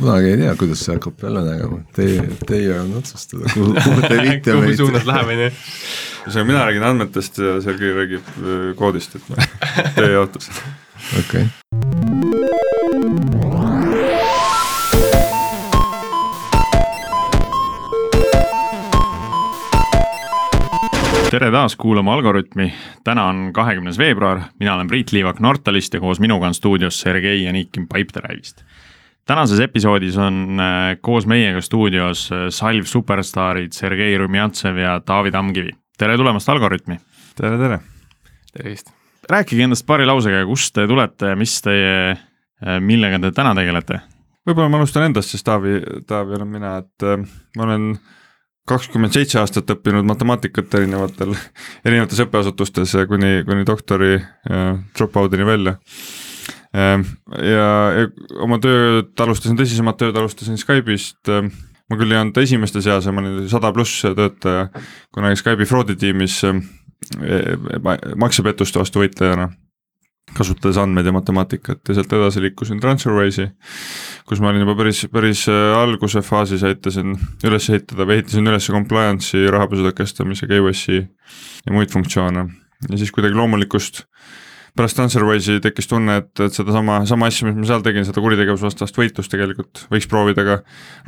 kunagi ei tea, kuidas see hakkab välja nägema, teie, teie on otsustada, kuhu, kuhu te viite kuhu meid. suunas läheb, on ju. ühesõnaga, mina räägin andmetest ja Sergei räägib äh, koodist, et noh, töö jaotus. okei okay. tere taas kuulama Algorütmi, täna on kahekümnes veebruar, mina olen Priit Liivak Nortalist ja koos minuga on stuudios Sergei Janikin Pipedrive'ist. Tänases episoodis on äh, koos meiega stuudios äh, salv superstaarid Sergei Rumjantsev ja Taavi Tamkivi. tere tulemast Algorütmi! tere, tere! tervist! rääkige endast paari lausega, kust te tulete ja mis teie, äh, millega te täna tegelete? võib-olla ma alustan endast, siis Taavi, Taavi olen mina, et ma olen kakskümmend seitse aastat õppinud matemaatikat erinevatel, erinevates õppeasutustes kuni, kuni doktori drop-out'ini välja. Ja, ja oma tööd alustasin, tõsisemat tööd alustasin Skype'ist äh,, ma küll ei olnud esimeste seas ma olin sada pluss töötaja kunagi Skype'i fraudi tiimis äh, maksepettuste vastu võitlejana kasutades andmeid ja matemaatikat ja sealt edasi liikusin Transferwise'i, kus ma olin juba päris, päris äh, alguse faasis, aitasin üles ehitada või ehitasin üles compliance'i, rahapesu tõkestamise, KYC ja muid funktsioone. ja siis kuidagi loomulikust pärast Transferwise'i tekkis tunne, et, et sedasama, sama asja, mis ma seal tegin, seda kuritegevusvastast võitlust tegelikult võiks proovida ka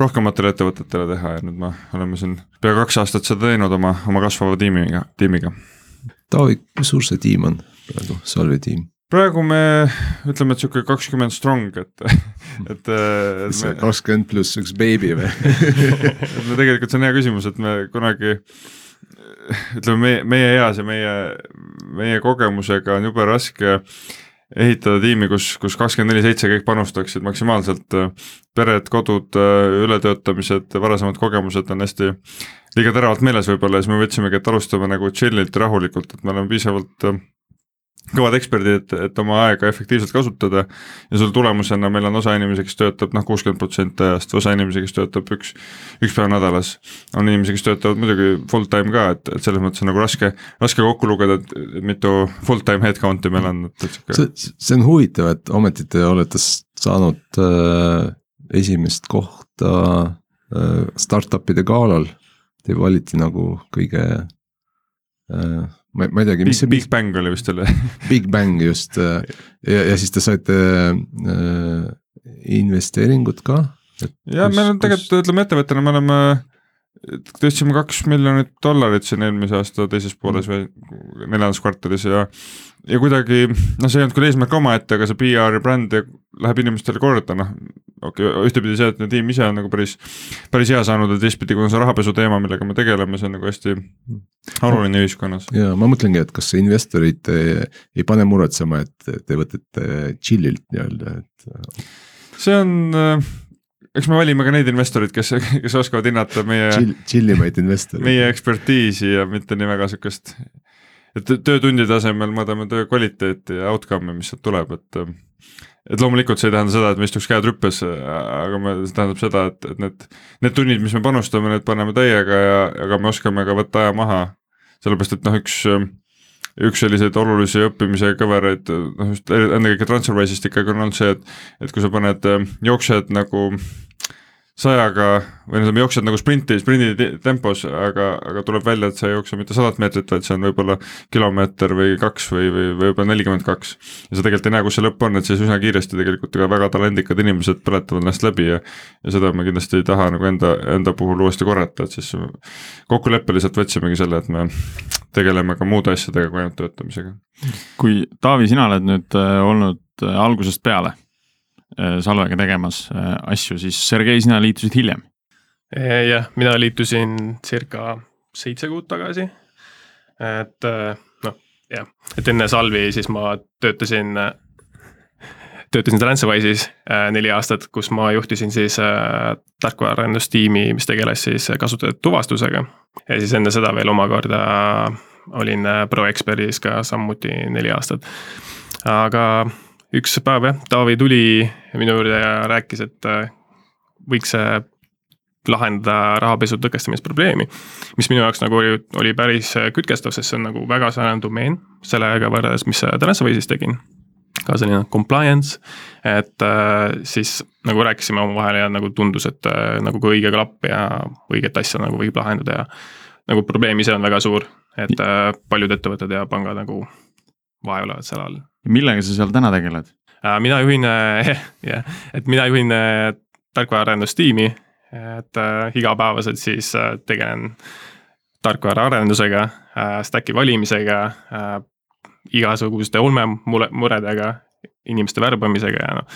rohkematele ettevõtetele teha ja nüüd me oleme siin pea kaks aastat seda teinud oma, oma kasvava tiimiga, tiimiga. Taavi, kui suur see tiim on praegu, Salvi tiim? praegu me ütleme, et sihuke kakskümmend strong, et, et, et see kakskümmend pluss üks beebi või et me tegelikult, see on hea küsimus, et me kunagi ütleme, meie, meie eas ja meie, meie kogemusega on jube raske ehitada tiimi, kus, kus kakskümmend neli seitse kõik panustaksid maksimaalselt. pered, kodud, ületöötamised, varasemad kogemused on hästi liiga teravalt meeles võib-olla ja siis me võtsimegi, et alustame nagu chill'ilt ja rahulikult, et me oleme piisavalt kõvad eksperdid, et, et oma aega efektiivselt kasutada ja selle tulemusena meil on osa inimesi, kes töötab noh, kuuskümmend protsenti ajast, osa inimesi, kes töötab üks, üks päev nädalas. on inimesi, kes töötavad muidugi full time ka, et, et selles mõttes on nagu raske, raske kokku lugeda, et mitu full time headcount'i meil on, et, et sihuke. see, see on huvitav, et ometi te olete saanud äh, esimest kohta äh, startup'ide galal. Te valiti nagu kõige äh, ma, ma ei teagi, mis see Big Bang oli vist jälle Big Bang just ja, ja siis te saite äh, investeeringut ka. ja meil on tegelikult, ütleme ettevõttena me oleme tõstsime kaks miljonit dollarit siin eelmise aasta teises pooles või neljandas kvartalis ja ja kuidagi noh, see ei olnud küll eesmärk omaette, aga see PR ja bränd läheb inimestele korda, noh. okei okay,, ühtepidi see, et tiim ise on nagu päris, päris hea saanud ja teistpidi, kuna see rahapesu teema, millega me tegeleme, see on nagu hästi oluline ühiskonnas. ja ma mõtlengi, et kas investorid ei, ei pane muretsema, et te võtate chill'ilt nii-öelda, et. see on eks me valime ka neid investoreid, kes, kes oskavad hinnata meie Chill, chillimaid investoreid. meie ekspertiisi ja mitte nii väga sihukest, et töötundide asemel mõõdame töö kvaliteeti ja outcome'i, mis sealt tuleb, et et loomulikult see ei tähenda seda, et me istuks käed rüppes, aga me, see tähendab seda, et, et need, need tunnid, mis me panustame, need paneme täiega ja, aga me oskame ka võtta aja maha. sellepärast, et noh, üks üks selliseid olulisi õppimise kõveraid, noh just ennekõike Transferwise'ist ikkagi on olnud see, et et kui sa paned, jooksed nagu sajaga või ütleme, jooksed nagu sprinti, sprindi tempos, aga, aga tuleb välja, et sa ei jookse mitte sadat meetrit, vaid see on võib-olla kilomeeter või kaks või, või võib-olla nelikümmend kaks. ja sa tegelikult ei näe, kus see lõpp on, et siis üsna kiiresti tegelikult ka väga talendikad inimesed põletavad ennast läbi ja ja seda me kindlasti ei taha nagu enda, enda puhul uuesti korrata, et siis kokkuleppeliselt võtsimegi selle, et me tegeleme ka muude asjadega kui ainult töötamisega. kui Taavi, sina oled nüüd äh, olnud äh, algusest peale Salvega tegemas äh, asju, siis Sergei, sina liitusid hiljem. jah, mina liitusin circa seitse kuud tagasi. et äh, noh, jah, et enne Salvi siis ma töötasin, töötasin Transferwise'is neli aastat, kus ma juhtisin siis tarkvaraarendustiimi, mis tegeles siis kasutajate tuvastusega. ja siis enne seda veel omakorda olin ProExpertis ka samuti neli aastat. aga üks päev jah, Taavi tuli minu juurde ja rääkis, et äh, võiks äh, lahendada rahapesu tõkestamisprobleemi. mis minu jaoks nagu oli, oli päris äh, kütkestav, sest see on nagu väga sarnane domeen sellega võrreldes, mis Transferwise'is tegin. ka selline compliance, et siis nagu rääkisime omavahel ja nagu tundus, et nagu kui õige klapp ja õiget asja nagu võib lahendada ja nagu probleem ise on väga suur, et paljud ettevõtted ja pangad nagu vaevlevad selle all. millega sa seal täna tegeled? Äh, mina juhin äh,, jah, et mina juhin äh, tarkvaraarendustiimi, et äh, igapäevaselt siis tegelen tarkvaraarendusega äh,, stack'i valimisega äh,, igasuguste olmemuredega, inimeste värbamisega ja noh,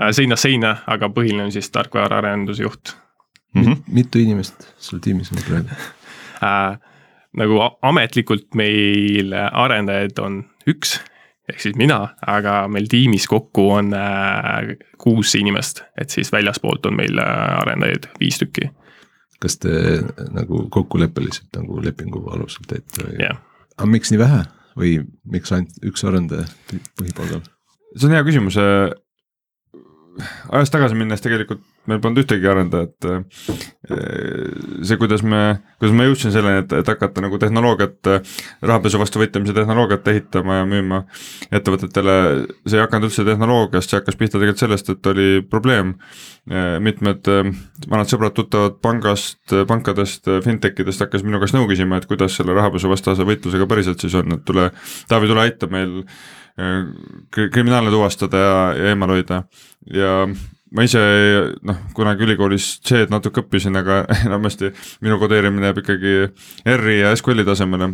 äh, seinast seina, aga põhiline on siis tarkvaraarendusjuht Mm -hmm. mitu inimest sul tiimis on praegu? äh,. nagu ametlikult meil arendajaid on üks, ehk siis mina, aga meil tiimis kokku on äh, kuus inimest, et siis väljaspoolt on meil äh, arendajaid viis tükki, kas te nagu kokkuleppeliselt nagu lepingu alusel teete või? jah. aga miks nii vähe või miks ainult üks arendaja põhipalgal? see on hea küsimus. ajas tagasi minnes tegelikult meil polnud ühtegi arendajat. see, kuidas me, kuidas ma jõudsin selleni, et, et hakata nagu tehnoloogiat, rahapesu vastu võitlemise tehnoloogiat ehitama ja müüma ettevõtetele, see ei hakanud üldse tehnoloogiast, see hakkas pihta tegelikult sellest, et oli probleem. mitmed vanad sõbrad-tuttavad pangast, pankadest, fintech idest hakkasid minu käest nõu küsima, et kuidas selle rahapesuvastase võitlusega päriselt siis on, et tule, Taavi, tule aita meil kriminaalne tuvastada ja, ja eemal hoida ja ma ise noh, kunagi ülikoolis C-d natuke õppisin, aga enamasti minu kodeerimine jääb ikkagi R-i ja SQL-i tasemele.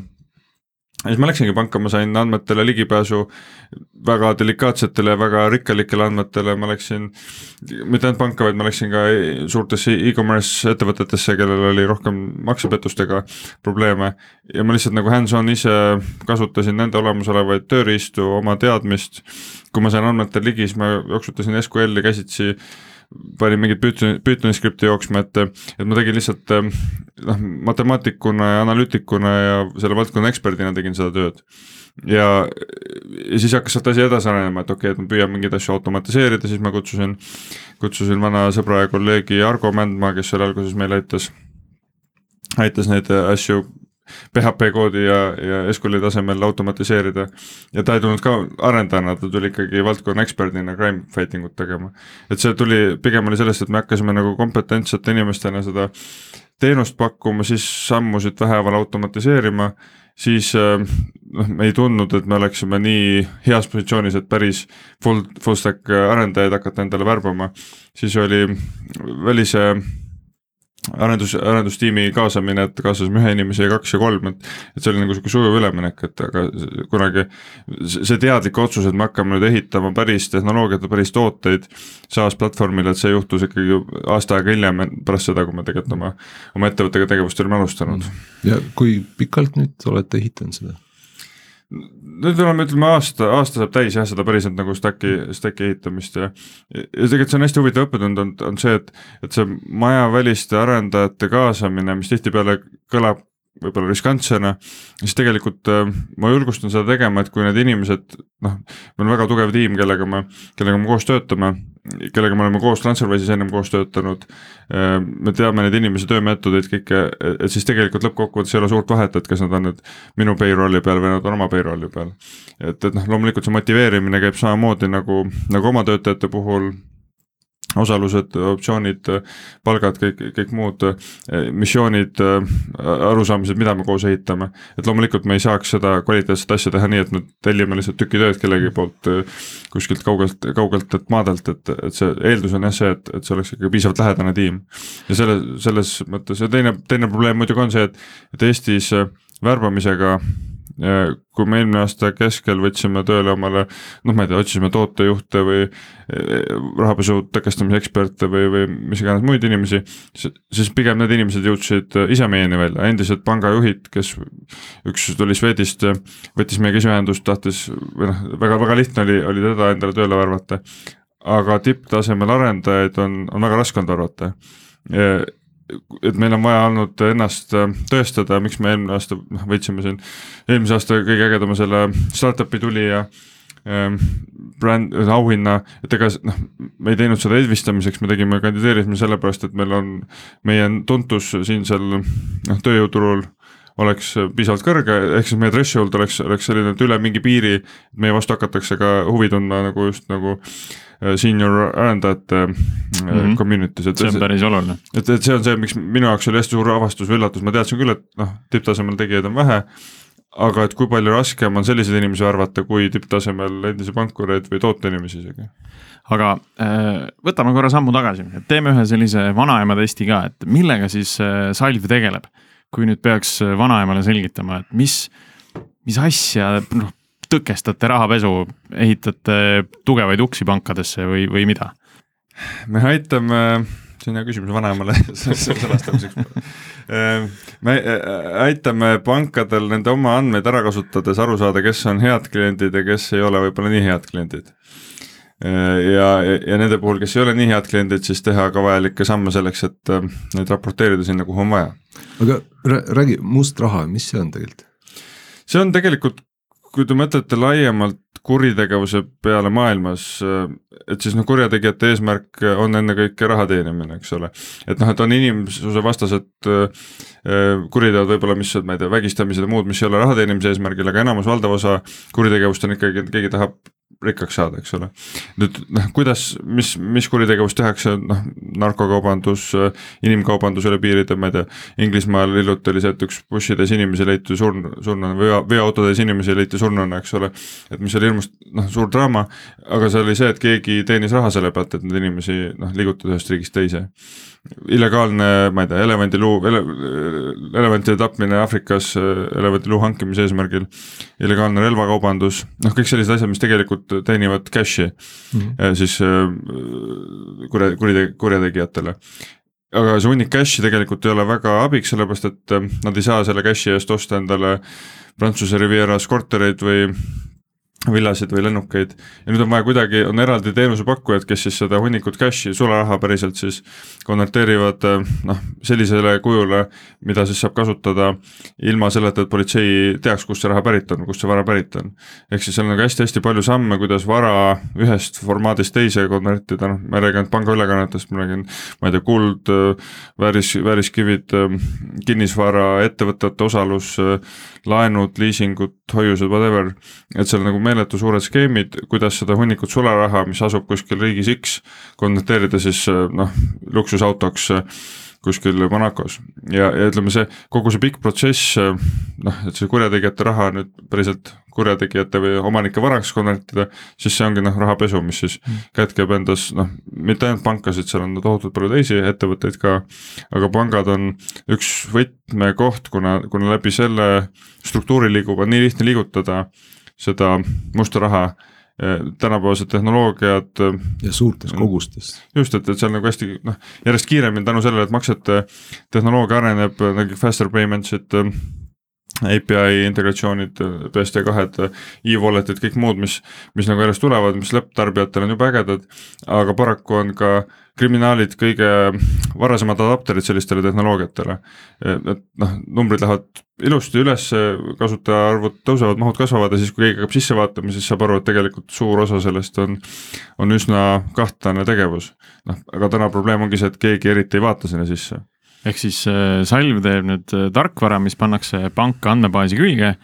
Ja siis ma läksingi panka, ma sain andmetele ligipääsu väga delikaatsetele väga rikkalikele andmetele, ma läksin mitte ainult panka, vaid ma läksin ka suurtesse e-commerce ettevõtetesse, kellel oli rohkem maksepettustega probleeme. Ja ma lihtsalt nagu hands-on ise kasutasin nende olemasolevaid tööriistu, oma teadmist, kui ma sain andmetele ligi, siis ma jooksutasin SQL-i käsitsi, panin mingit Pythoni, Pythoni skripti jooksma, et, et ma tegin lihtsalt noh, matemaatikuna ja analüütikuna ja selle valdkonna eksperdina tegin seda tööd. ja, ja siis hakkas sealt asi edasi arenema, et okei okay,, et ma püüan mingeid asju automatiseerida, siis ma kutsusin, kutsusin vana sõbra ja kolleegi Argo Mändmaa, kes seal alguses meile aitas, aitas neid asju PHP koodi ja, ja SQL-i tasemel automatiseerida. ja ta ei tulnud ka arendajana, ta tuli ikkagi valdkonna eksperdina crime fighting ut tegema. et see tuli, pigem oli sellest, et me hakkasime nagu kompetentsete inimestena seda teenust pakkuma, siis sammusid vähehaaval automatiseerima, siis noh, me ei tundnud, et me oleksime nii heas positsioonis, et päris full, full stack arendajaid hakata endale värbama, siis oli välise arendus, arendustiimi kaasamine, et kaasasime ühe inimese ja kaks ja kolm, et et see oli nagu niisugune sujuv üleminek, et aga kunagi see teadlik otsus, et me hakkame nüüd ehitama päris tehnoloogiat ja päris tooteid SaaS platvormile, et see juhtus ikkagi aasta aega hiljem, pärast seda, kui me tegelikult oma, oma ettevõttega tegevust olime alustanud. ja kui pikalt nüüd olete ehitanud seda? Nüüd oleme, ütleme aasta, aasta saab täis jah, seda päriselt nagu stack'i, stack'i ehitamist ja ja tegelikult see on hästi huvitav õppetund on, on see, et et see majaväliste arendajate kaasamine, mis tihtipeale kõlab võib-olla riskantsena, siis tegelikult äh, ma julgustan seda tegema, et kui need inimesed noh, meil on väga tugev tiim, kellega me, kellega me koos töötame, kellega me oleme koos Transferwise'is ennem koos töötanud, äh, me teame neid inimesi, töömeetodeid, kõike, et siis tegelikult lõppkokkuvõttes ei ole suurt vahet, et kas nad on nüüd minu payroll'i peal või nad on oma payroll'i peal. et, et noh, loomulikult see motiveerimine käib samamoodi nagu, nagu oma töötajate puhul osalused, optsioonid, palgad, kõik, kõik muud missioonid, arusaamised, mida me koos ehitame. et loomulikult me ei saaks seda kvaliteetset asja teha nii, et me tellime lihtsalt tüki tööd kellegi poolt kuskilt kaugelt, kaugelt, maadelt, et, et see eeldus on jah see, et, et see oleks ikka piisavalt lähedane tiim. ja selle, selles mõttes ja teine, teine probleem muidugi on see, et, et Eestis värbamisega kui me eelmine aasta keskel võtsime tööle omale noh, ma ei tea, otsisime tootejuhte või rahapesu tõkestamise eksperte või, või mis iganes muid inimesi, siis pigem need inimesed jõudsid ise meieni välja, endised pangajuhid, kes üks tuli Swedist, võttis meiega ise ühendust, tahtis või noh, väga-väga lihtne oli, oli teda endale tööle värvata. aga tipptasemel arendajaid on, on väga raske olnud värvata et meil on vaja olnud ennast tõestada, miks me eelmine aasta noh, võitsime siin, eelmise aasta kõige ägedama selle startup'i tulija ähm, bränd, auhinna, et ega noh, me ei teinud seda edvistamiseks, me tegime, kandideerisime sellepärast, et meil on, meie tuntus siinsel noh, tööjõuturul oleks piisavalt kõrge, ehk siis meie threshold oleks, oleks selline, et üle mingi piiri meie vastu hakatakse ka huvi tundma nagu just nagu äh, senior arendajate mm -hmm. community's, et see on päris oluline. et, et see on see, miks minu jaoks oli hästi suur avastus üllatus, ma teadsin küll, et noh, tipptasemel tegijaid on vähe, aga et kui palju raskem on selliseid inimesi värvata, kui tipptasemel endisi pankureid või tooteinimesi isegi aga äh, võtame korra sammu tagasi, teeme ühe sellise vanaema testi ka, et millega siis äh, Salv tegeleb. kui nüüd peaks äh, vanaemale selgitama, et mis, mis asja, noh, tõkestate rahapesu, ehitate tugevaid uksi pankadesse või, või mida? me aitame, see on hea küsimus vanaemale sõnastamiseks me aitame pankadel nende oma andmeid ära kasutades aru saada, kes on head kliendid ja kes ei ole võib-olla nii head kliendid Äh, ja, ja nende puhul, kes ei ole nii head kliendid, siis teha ka vajalikke samme selleks, et äh, neid raporteerida sinna, kuhu on vaja. aga räägi, must raha, mis see on tegelikult? see on tegelikult, kui te mõtlete laiemalt kuritegevuse peale maailmas, äh, et siis noh, kurjategijate eesmärk on ennekõike raha teenimine, eks ole. et noh, et on inimsuse vastased kuriteod võib-olla, mis on, ma ei tea, vägistamised ja muud, mis ei ole raha teenimise eesmärgil, aga enamus, valdav osa kuritegevust on ikkagi, et keegi tahab rikkaks saada, eks ole. nüüd noh, kuidas, mis, mis kuritegevust tehakse, noh narkokaubandus, inimkaubandus üle piiride, ma ei tea, Inglismaal hiljuti oli see, et üks bussitäis inimesi leiti surn-, surnuna, veo, veoautotäis inimesi leiti surnuna, eks ole. et mis oli hirmus noh, suur draama, aga see oli see, et keegi teenis raha selle pealt, et neid inimesi noh, liigutada ühest riigist teise illegaalne, ma ei tea, elevandiluu ele,, elevantide tapmine Aafrikas elevandiluu hankimise eesmärgil, illegaalne relvakaubandus, noh, kõik sellised asjad, mis tegelikult teenivad cash'i mm -hmm. siis äh, kurja, kurite-, kurjategijatele aga see hunnik cash'i tegelikult ei ole väga abiks, sellepärast et äh, nad ei saa selle cash'i eest osta endale Prantsuse Rivieras kortereid või villasid või lennukeid. Ja nüüd on vaja kuidagi, on eraldi teenusepakkujad, kes siis seda hunnikut cash'i, sularaha päriselt siis konverteerivad noh, sellisele kujule, mida siis saab kasutada ilma selleta, et politsei teaks, kust see raha pärit on, kust see vara pärit on. ehk siis seal on nagu hästi-hästi palju samme, kuidas vara ühest formaadist teise konvertida, noh, ma ei räägi ainult pangaülekannetest, ma räägin, ma ei tea, kuld, vääris, vääriskivid, kinnisvara, ettevõtete osalus, laenud, liisingud, hoiused, whatever, et seal nagu meeletu suured skeemid, kuidas seda hunnikut sularaha, mis asub kuskil riigis X, konverteerida siis noh, luksusautoks kuskil Monacos ja, ja ütleme, see kogu see pikk protsess, noh, et see kurjategijate raha nüüd päriselt kurjategijate või omanike varaks konvertida, siis see ongi noh, rahapesu, mis siis mm. kätkeb endas noh, mitte ainult pankasid, seal on tohutult palju teisi ettevõtteid ka, aga pangad on üks võtmekoht, kuna, kuna läbi selle struktuuri liigub, on nii lihtne liigutada seda musta raha eh, tänapäevased tehnoloogiad. Eh, ja suurtes kogustes. just, et, et on nagu hästi noh, järjest kiiremini tänu sellele, et maksete tehnoloogia areneb, nagu faster payments'id API integratsioonid, BSD2-d, e-wallet'id, kõik muud, mis, mis nagu järjest tulevad, mis lõpptarbijatel on jube ägedad, aga paraku on ka kriminaalid kõige varasemad adapterid sellistele tehnoloogiatele. et noh, numbrid lähevad ilusti üles, kasutajaarvud tõusevad, mahud kasvavad ja siis, kui keegi hakkab sisse vaatama, siis saab aru, et tegelikult suur osa sellest on, on üsna kahtlane tegevus. noh, aga täna probleem ongi see, et keegi eriti ei vaata sinna sisse ehk siis äh, Salv teeb nüüd äh, tarkvara, mis pannakse panka andmebaasi külge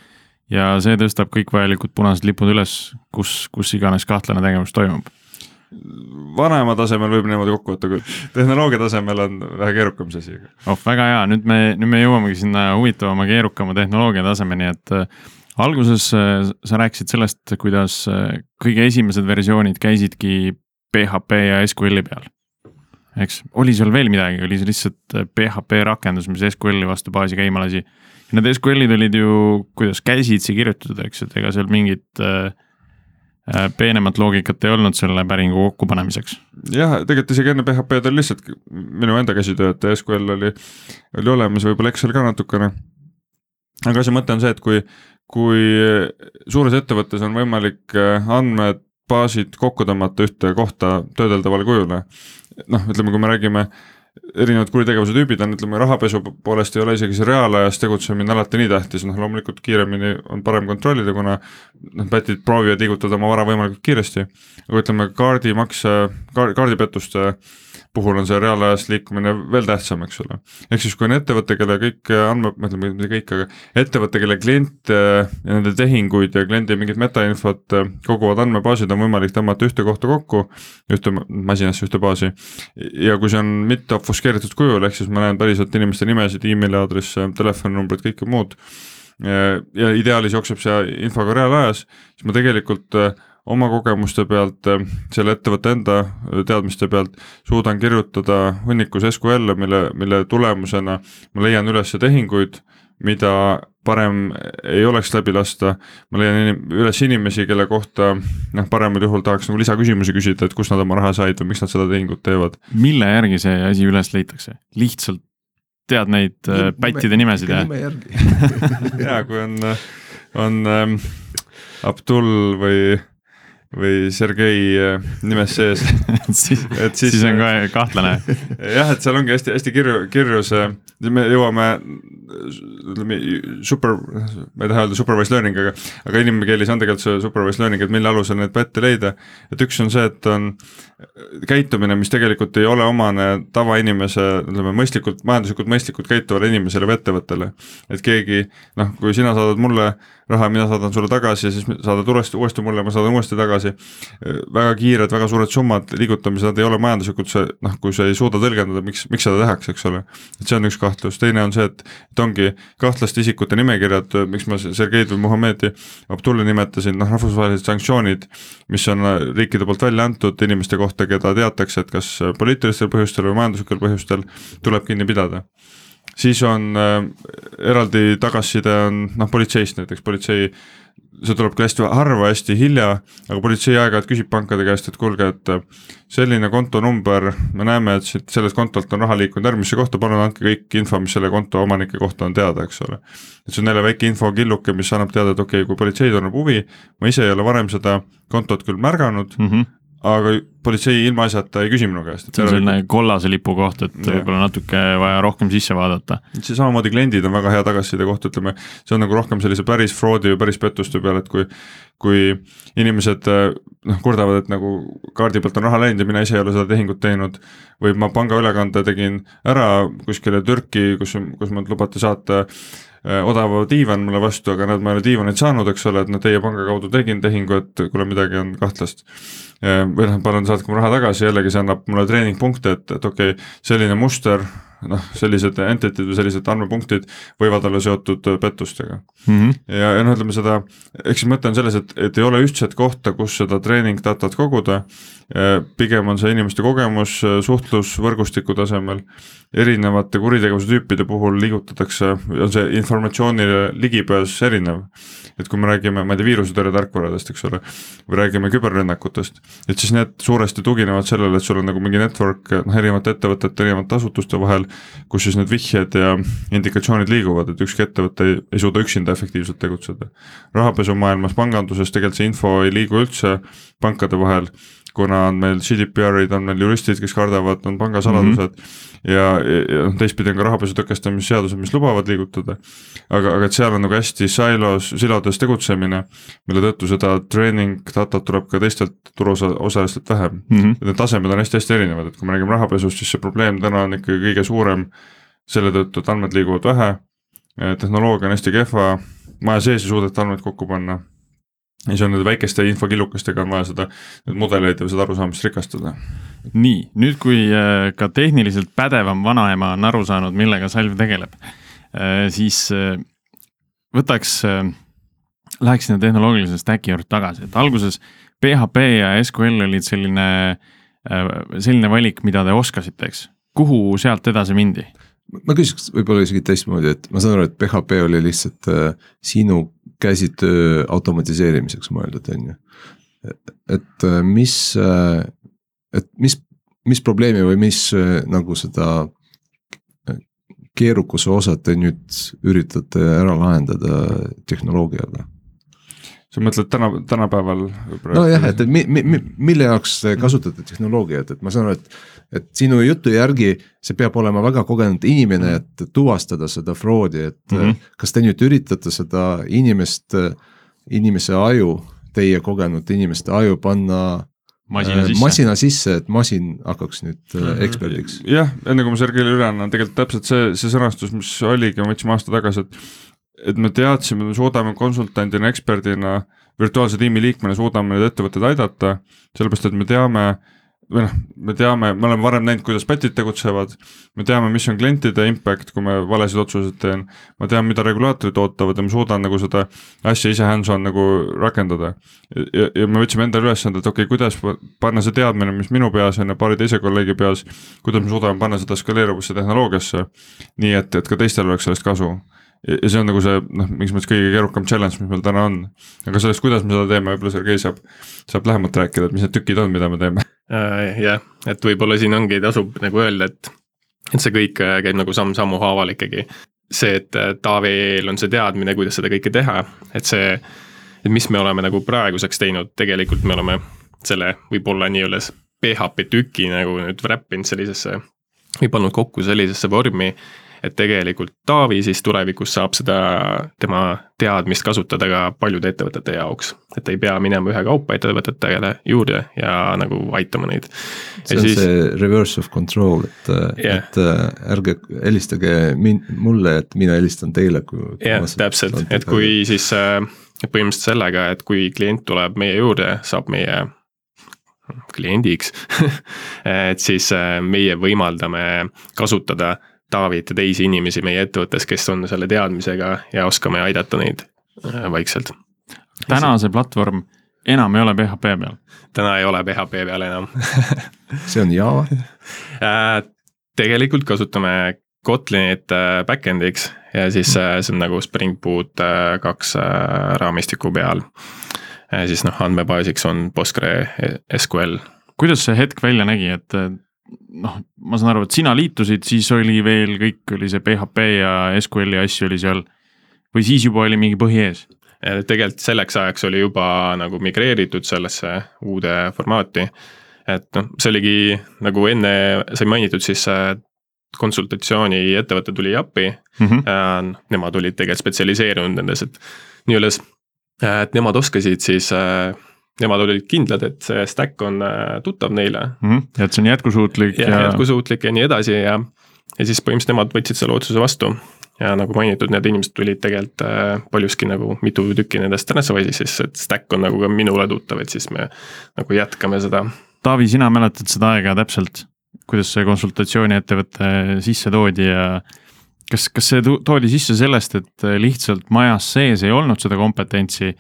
ja see tõstab kõik vajalikud punased lipud üles, kus, kus iganes kahtlane tegevus toimub. vanema tasemel võib niimoodi kokku võtta küll, tehnoloogia tasemel on vähe keerukam see asi. oh, väga hea, nüüd me, nüüd me jõuamegi sinna huvitavama, keerukama tehnoloogia tasemeni, et äh, alguses sa rääkisid sellest, kuidas kõige esimesed versioonid käisidki PHP ja SQL-i peal eks, oli seal veel midagi, oli see lihtsalt PHP äh, rakendus, mis SQL-i vastu baasi käima lasi. Need SQL-id olid ju, kuidas käsitsi kirjutatud, eks, et ega seal mingit äh, äh, peenemat loogikat ei olnud selle päringu kokkupanemiseks. jah, tegelikult isegi enne PHP-d oli lihtsalt minu enda käsitöö, et SQL oli, oli olemas, võib-olla Excel ka natukene. aga asja mõte on see, et kui, kui suures ettevõttes on võimalik äh, andmed baasid kokku tõmmata ühte kohta töödeldavale kujule noh, ütleme, kui me räägime erinevad kuritegevuse tüübid on, ütleme rahapesu poolest ei ole isegi see reaalajas tegutsemine alati nii tähtis, noh loomulikult kiiremini on parem kontrollida, kuna noh, pätid proovivad liigutada oma vara võimalikult kiiresti. aga ütleme kaardimakse, kaardipettuste puhul on see reaalajas liikumine veel tähtsam, eks ole. ehk siis, kui on ettevõte, kelle kõik andmed, ma ütlen mitte kõik, aga ettevõte, kelle kliente ja nende tehinguid ja kliendi mingit metainfot koguvad andmebaasid on võimalik tõmmata ühte kohta kokku, ühte masinasse, ühte baasi. ja kui see on mitte ofuskeeritud kujul, ehk siis ma näen päriselt inimeste nimesid e, emaili aadresse, telefoninumbrid, kõike muud. ja ideaalis jookseb see info ka reaalajas, siis ma tegelikult oma kogemuste pealt, selle ettevõtte enda teadmiste pealt suudan kirjutada hunnikus SQL-e, mille, mille tulemusena ma leian üles tehinguid, mida parem ei oleks läbi lasta, ma leian inim, üles inimesi, kelle kohta noh, paremal juhul tahaks nagu lisaküsimusi küsida, et kust nad oma raha said või miks nad seda tehingut teevad. mille järgi see asi üles leitakse, lihtsalt tead neid äh, pättide nimesid ja? nime järgi ja kui on, on ähm, Abdul või või Sergei äh, nimes sees siis, et siis, siis on kohe kahtlane. jah, et seal ongi hästi-hästi kirju, kirjus, me jõuame ütleme super, ma ei taha öelda supervised learning, aga aga inimkeeles on tegelikult see supervised learning, et mille alusel neid pätte leida. et üks on see, et on käitumine, mis tegelikult ei ole omane tavainimese, ütleme mõistlikult, majanduslikult mõistlikult käituvale inimesele või ettevõttele. et keegi noh, kui sina saadad mulle raha, mina saadan sulle tagasi ja siis saadad uuesti, uuesti mulle, ma saadan uuesti tagasi. väga kiired, väga suured summad liigutamised, nad ei ole majanduslikult see noh, kui sa ei suuda tõlgendada, miks, miks seda tehakse, eks ole. et see on üks kahtlus, teine on see, et, et ongi kahtlaste isikute nimekirjad, miks ma Sergeid või Muhamedi Abdulli nimetasin, noh rahvusvahelised sanktsioonid, mis on riikide poolt välja antud inimeste kohta, keda teatakse, et kas poliitilistel põhjustel või majanduslikel põhjustel tuleb kinni pidada. Siis on äh, eraldi tagasiside on noh, politseist näiteks, politsei see tuleb küll hästi harva, hästi hilja, aga politsei aeg-ajalt küsib pankade käest, et kuulge, et äh, selline kontonumber, me näeme, et siit sellest kontolt on raha liikunud järgmisse kohta, palun andke kõik info, mis selle konto omanike kohta on teada, eks ole. et see on jälle väike infokilluke, mis annab teada, et okei okay,, kui politsei tunneb huvi, ma ise ei ole varem seda kontot küll märganud mm, -hmm aga politsei ilmaasjata ei küsi minu käest. see on selline kollase lipu koht, et võib-olla natuke vaja rohkem sisse vaadata. see samamoodi kliendid on väga hea tagasiside koht, ütleme, see on nagu rohkem sellise päris fraudi või päris pettuste peale, et kui kui inimesed noh, kurdavad, et nagu kaardi pealt on raha läinud ja mina ise ei ole seda tehingut teinud või ma pangaülekande tegin ära kuskile Türki, kus, kus mul lubati saata äh, odava diivan mulle vastu, aga näed, ma ei ole diivanit saanud, eks ole, et no teie panga kaudu tegin tehingu, et kuule, midagi on kahtlast. Või noh, palun saatke mu raha tagasi, jällegi see annab mulle treeningpunkte, et, et okei okay,, selline muster, noh, sellised entity'd või sellised andmepunktid võivad olla seotud pettustega mm. -hmm. ja, ja noh, ütleme seda, eks mõte on selles, et, et ei ole ühtset kohta, kus seda treening datat koguda, pigem on see inimeste kogemus suhtlusvõrgustiku tasemel, erinevate kuritegevuse tüüpide puhul liigutatakse, on see informatsioonile ligipääs erinev et kui me räägime, ma ei tea, viirusetõrje tarkvaradest, eks ole, või räägime küberrünnakutest, et siis need suuresti tuginevad sellele, et sul on nagu mingi network noh, erinevate ettevõtete, erinevate asutuste vahel, kus siis need vihjed ja indikatsioonid liiguvad, et ükski ettevõte ei, ei suuda üksinda efektiivselt tegutseda. rahapesumaailmas, panganduses tegelikult see info ei liigu üldse pankade vahel kuna on meil GDPR-id, on meil juristid, kes kardavad, on pangasaladused mm -hmm. ja, ja noh, teistpidi on ka rahapesu tõkestamise seadused, mis lubavad liigutada. aga, aga et seal on nagu hästi silos, silodes tegutsemine, mille tõttu seda training datat tuleb ka teistelt turuosalistelt vähem mm. -hmm. Need tasemed on hästi-hästi erinevad, et kui me räägime rahapesust, siis see probleem täna on ikkagi kõige suurem selle tõttu, et andmed liiguvad vähe, tehnoloogia on hästi kehva, maja sees ei suudeta andmeid kokku panna ja siis on nende väikeste infokillukestega on vaja seda, neid mudeleid ja seda arusaamist rikastada. nii, nüüd kui äh, ka tehniliselt pädevam vanaema on aru saanud, millega salv tegeleb, äh, siis äh, võtaks, läheks sinna tehnoloogilise stack'i juurde tagasi, et alguses PHP ja SQL olid selline, selline valik, mida te oskasite, eks. kuhu sealt edasi mindi? ma küsiks võib-olla isegi teistmoodi, et ma saan aru, et PHP oli lihtsalt sinu käsitöö automatiseerimiseks mõeldud, on ju. et äh, mis, äh, et mis, mis probleemi või mis äh, nagu seda keerukuse osa te nüüd üritate ära lahendada tehnoloogiaga? Sa mõtled täna, tänapäeval? nojah, et mi, mi, mi, mille jaoks te kasutate tehnoloogiat, et ma saan aru, et, et sinu jutu järgi see peab olema väga kogenud inimene, et tuvastada seda fraudi, et mm -hmm. kas te nüüd üritate seda inimest, inimese aju, teie kogenud inimeste aju panna masina sisse. masina sisse, et masin hakkaks nüüd mm -hmm. eksperdiks. jah, enne kui ma Sergeile üle annan, tegelikult täpselt see, see sõnastus, mis oligi, me võtsime aasta tagasi, et et me teadsime, me suudame konsultandina, eksperdina, virtuaalse tiimi liikmena suudame neid ettevõtteid aidata, sellepärast et me teame, või noh, me teame, me oleme varem näinud, kuidas bot'id tegutsevad, me teame, mis on klientide impact, kui me valesid otsuseid teen, ma tean, mida regulaatorid ootavad ja ma suudan nagu seda asja ise hands-on nagu rakendada. ja, ja me võtsime endale ülesande, et okei okay,, kuidas panna see teadmine, mis minu peas on ja paari teise kolleegi peas, kuidas me suudame panna seda skaleeruvasse tehnoloogiasse, nii et, et ka teistel oleks sellest kasu ja see on nagu see noh, mingis mõttes kõige keerukam challenge, mis meil täna on. aga sellest, kuidas me seda teeme, võib-olla Sergei saab, saab lähemalt rääkida, et mis need tükid on, mida me teeme Äh, jah, et võib-olla siin ongi, tasub nagu öelda, et, et see kõik äh, käib nagu samm-sammu haaval ikkagi. see, et äh, Taavil on see teadmine, kuidas seda kõike teha, et see, et mis me oleme nagu praeguseks teinud, tegelikult me oleme selle võib-olla nii-öelda PHP tüki nagu nüüd wrap inud sellisesse või pannud kokku sellisesse vormi et tegelikult Taavi siis tulevikus saab seda, tema teadmist kasutada ka paljude ettevõtete jaoks. et ei pea minema ühekaupa ettevõtetele juurde ja nagu aitama neid. see on siis, see reverse of control, et yeah., et äh, ärge helistage min-, mulle, et mina helistan teile, kui. jah, täpselt, et kui siis äh, põhimõtteliselt sellega, et kui klient tuleb meie juurde, saab meie kliendiks et siis äh, meie võimaldame kasutada Taavit ja teisi inimesi meie ettevõttes, kes on selle teadmisega ja oskame aidata neid äh, vaikselt. täna see platvorm enam ei ole PHP peal? täna ei ole PHP peal enam see on Java äh, tegelikult kasutame Kotlinit äh, back-end'iks ja siis see on nagu Spring Boot kaks raamistiku peal. siis noh, andmebaasiks on PostgreSQL. kuidas see hetk välja nägi, et noh, ma saan aru, et sina liitusid, siis oli veel kõik oli see PHP ja SQL-i asju oli seal. või siis juba oli mingi põhi ees? tegelikult selleks ajaks oli juba nagu migreeritud sellesse uude formaati. et noh, see oligi nagu enne sai mainitud, siis konsultatsiooniettevõte tuli appi mm. -hmm. Nemad olid tegelikult spetsialiseerunud nendes, et nii-öelda, et nemad oskasid siis nemad olid kindlad, et see stack on äh, tuttav neile mm. -hmm. ja et see on jätkusuutlik ja, ja. jätkusuutlik ja nii edasi ja, ja siis põhimõtteliselt nemad võtsid selle otsuse vastu. ja nagu mainitud, need inimesed tulid tegelikult äh, paljuski nagu mitu tükki nendest Transwise'ist, et stack on nagu ka minule tuttav, et siis me nagu jätkame seda. Taavi, sina mäletad seda aega täpselt, kuidas see konsultatsiooniettevõte sisse toodi ja kas, kas see toodi sisse sellest, et lihtsalt majas sees ei olnud seda kompetentsi